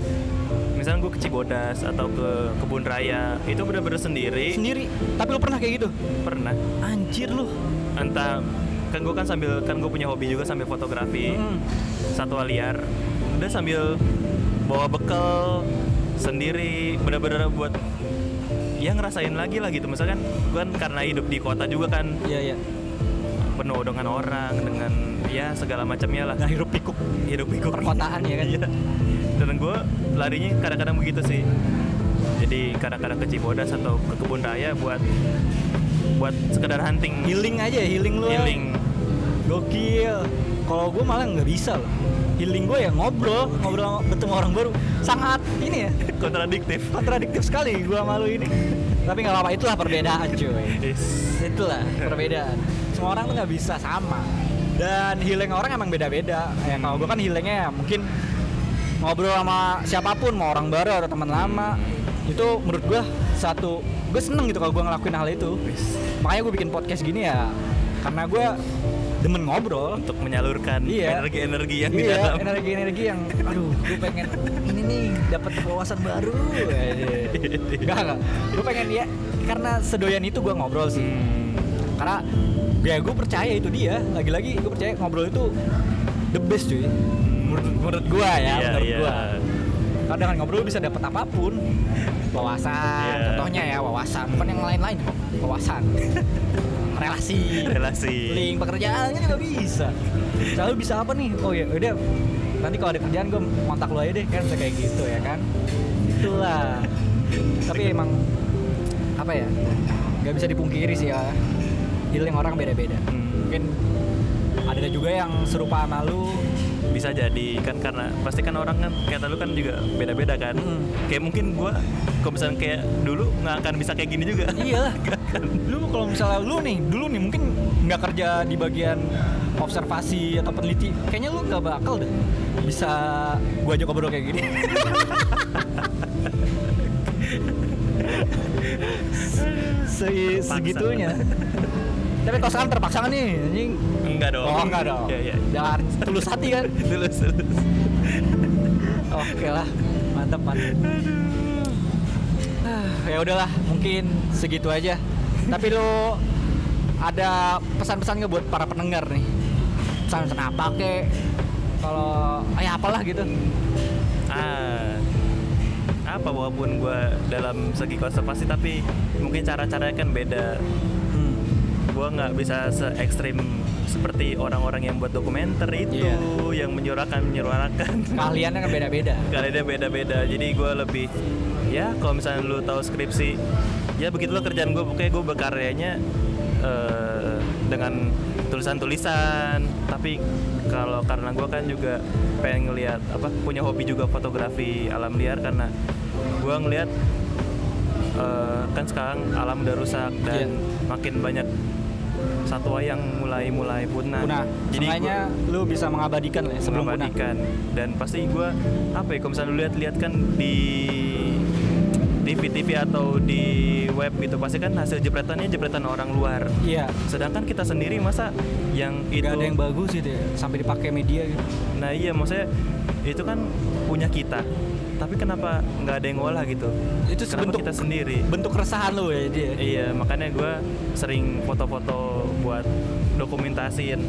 misalnya gue ke Cibodas atau ke kebun raya itu bener-bener sendiri. Sendiri? Tapi lu pernah kayak gitu? Pernah. Anjir lu entah kan gue kan sambil kan gue punya hobi juga sambil fotografi. Hmm. satwa liar. Udah sambil bawa bekal sendiri bener-bener buat ya ngerasain lagi lah gitu. Misalkan gue kan karena hidup di kota juga kan. Iya iya. Penuh dengan orang dengan ya segala macamnya lah. Nah hirup pikuk. Hidup pikuk. Perkotaan ya kan? Iya. dan gue larinya kadang-kadang begitu sih. Jadi kadang-kadang ke Cibodas atau ke kebun raya buat buat sekedar hunting. Healing aja healing lu. Healing. Gokil. Kalau gue malah nggak bisa loh. Healing gue ya ngobrol ngobrol bertemu orang baru. Sangat ini ya. Kontradiktif. Kontradiktif sekali gue malu ini. Tapi nggak apa-apa itulah perbedaan cuy. Is. itulah perbedaan. Semua orang tuh nggak bisa sama. Dan healing orang emang beda-beda. Ya kalau gue kan healingnya ya mungkin ngobrol sama siapa pun mau orang baru atau teman lama. Itu menurut gue satu gue seneng gitu kalau gue ngelakuin hal itu makanya gue bikin podcast gini ya karena gue demen ngobrol untuk menyalurkan Iya. energi-energi yang di iya, dalam energi-energi yang aduh, gue pengen ini nih dapat wawasan baru. Enggak, enggak. Gue pengen ya karena sedoyan itu gue ngobrol sih. Hmm, Karena ya gue percaya itu dia. Lagi-lagi gue percaya ngobrol itu the best cuy. Menurut, menurut gue ya, Iya, menurut iya. gue. Karena dengan ngobrol lu bisa dapat apa pun. Wawasan, Iya. contohnya ya wawasan, bukan yang lain-lain kok. Wawasan. Relasi. Relasi. Link pekerjaannya juga bisa. Selalu bisa apa nih? Oh ya udah. Nanti kalau ada kerjaan gue kontak lo aja deh. Kan bisa kayak gitu ya kan? Itulah. Tapi emang apa ya? Nggak bisa dipungkiri sih ya. Healing orang beda-beda. Hmm. mungkin ada juga yang serupa sama lu bisa jadi kan karena pasti kan orang kan kayak lu kan juga beda-beda kan. Mm. kayak mungkin gua kalau misalnya kayak dulu nggak akan bisa kayak gini juga. Iya lu kalau misalnya lu nih dulu nih mungkin nggak kerja di bagian observasi atau peneliti kayaknya lu nggak bakal deh bisa gua aja ngobrol kayak gini. Se segitunya tapi tos kan terpaksa kan nih anjing enggak dong oh enggak dong ya, ya. jangan tulus hati kan tulus tulus Oke lah, mantap mantap. Ah, ya udahlah, mungkin segitu aja. Tapi lo ada pesan-pesan nggak buat para pendengar nih? Pesan-pesan apa kek? Kalau, ah, ya apalah gitu. ah apa walaupun gue dalam segi konservasi tapi mungkin cara-caranya kan beda. Gue nggak bisa se ekstrim seperti orang-orang yang buat dokumenter itu Iya. yang menyuarakan menyuarakan Keahliannya kan beda-beda. kalian beda-beda jadi gue lebih ya kalau misalnya lu tahu skripsi ya begitulah kerjaan gue pokoknya gue berkaryanya eh, dengan tulisan-tulisan tapi kalau karena gue kan juga pengen ngelihat apa punya hobi juga fotografi alam liar karena gue ngelihat eh, kan sekarang alam udah rusak dan Iya. makin banyak satwa yang mulai mulai punah. Punah. Jadi Seenggaknya lu bisa mengabadikan lah ya, sebelum punah. mengabadikan dan pasti gue apa ya kalau misalnya lu lihat-lihat kan di TV-TV atau di web gitu pasti kan hasil jepretannya jepretan orang luar Iya. sedangkan kita sendiri masa yang itu Gak ada yang bagus gitu ya, sampai dipakai media gitu. nah iya maksudnya itu kan punya kita tapi kenapa nggak ada yang ngolah gitu Itu sebentuk kita sendiri bentuk keresahan lu ya dia. iya makanya gue sering foto-foto buat dokumentasiin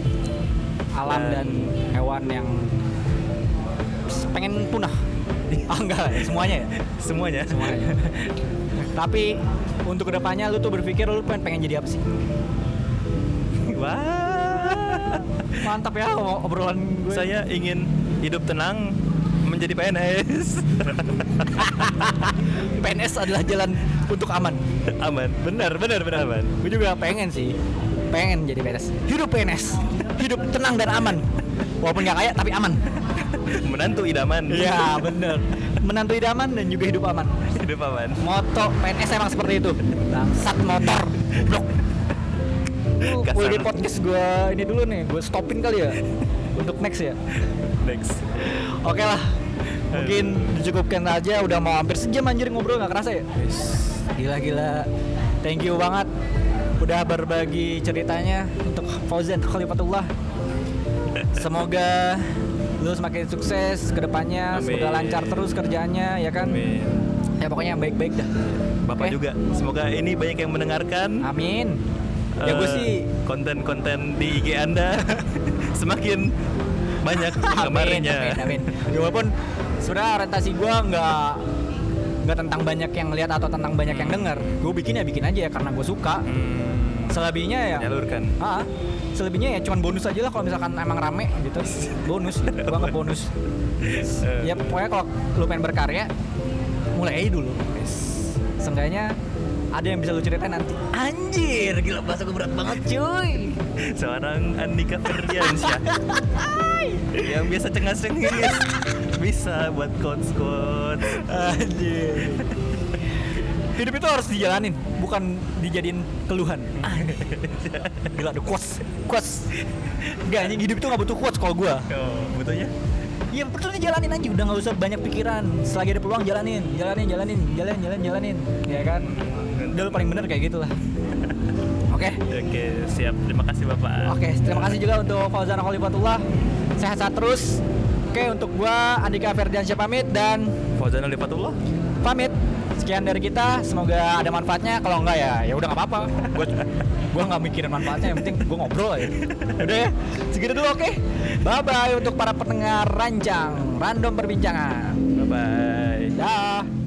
Alam Dan- dan hewan yang pengen punah. Ah enggak, semuanya ya. semuanya Semuanya. Tapi untuk ke depannya lu tuh berpikir lu pengen, pengen jadi apa sih? wah Mantap ya obrolan gue. Saya ingin hidup tenang menjadi PNS. PNS adalah jalan untuk aman. aman. Benar, benar, benar aman. Gue juga pengen sih, pengen jadi PNS. Hidup PNS, hidup tenang dan aman. Walaupun nggak kaya tapi aman. Menantu idaman. Iya bener. Menantu idaman dan juga hidup aman. hidup aman. Moto PNS emang seperti itu. Bangsat motor. Blok. Kasar. boleh di podcast gue ini dulu nih, gue stopin kali ya untuk next ya. Next. Oke lah, mungkin dicukupkan aja. Udah mau hampir sejam anjir ngobrol nggak kerasa ya. Gila-gila. Thank you banget udah berbagi ceritanya untuk Fauzan Khalifatullah. Semoga lu semakin sukses ke depannya, semoga Amin. lancar terus kerjaannya ya kan. Amin. Ya pokoknya yang baik-baik dah. Bapak Oke. juga. Semoga ini banyak yang mendengarkan. Amin. Ya gue Eh, sih konten-konten di IG Anda semakin banyak amin, penggemarnya. amin, amin. Walaupun sebenarnya orientasi gue nggak nggak tentang banyak yang lihat atau tentang banyak yang denger. Gue bikin ya bikin aja ya karena gue suka. Hmm, Selebihnya ya nyalurkan. Ah, selebihnya ya cuman bonus aja lah kalau misalkan emang rame gitu. Bonus, gua nggak bonus. Ya pokoknya kalau lu pengen berkarya, mulai aja dulu. Seenggaknya ada yang bisa lu ceritain nanti. Anjir, gila bahasa gue berat banget cuy. seorang Andika Ferdiansyah yang biasa cengas-cengis bisa buat quotes quotes Anjir. Hidup itu harus dijalanin, bukan dijadiin keluhan. Gila ada quotes, quotes. Enggak, anjing hidup itu nggak butuh quotes kalau gua. oh, butuhnya Iya betul dijalanin aja udah nggak usah banyak pikiran selagi ada peluang jalanin jalanin jalanin jalan jalan jalanin ya kan udah lu paling bener kayak gitulah. Oke. Oke siap. Terima kasih bapak. Oke terima kasih juga untuk Fauzan Khalifatullah. Sehat-sehat terus. Oke untuk gua Andika Ferdiansyah pamit dan Fauzan Alifatullah pamit. Sekian dari kita. Semoga ada manfaatnya. Kalau enggak ya ya udah nggak apa-apa. Gua gua nggak mikirin manfaatnya. Yang penting gua ngobrol aja. Udah ya? Segitu dulu oke? Bye bye untuk para pendengar rancang random perbincangan. Bye bye dah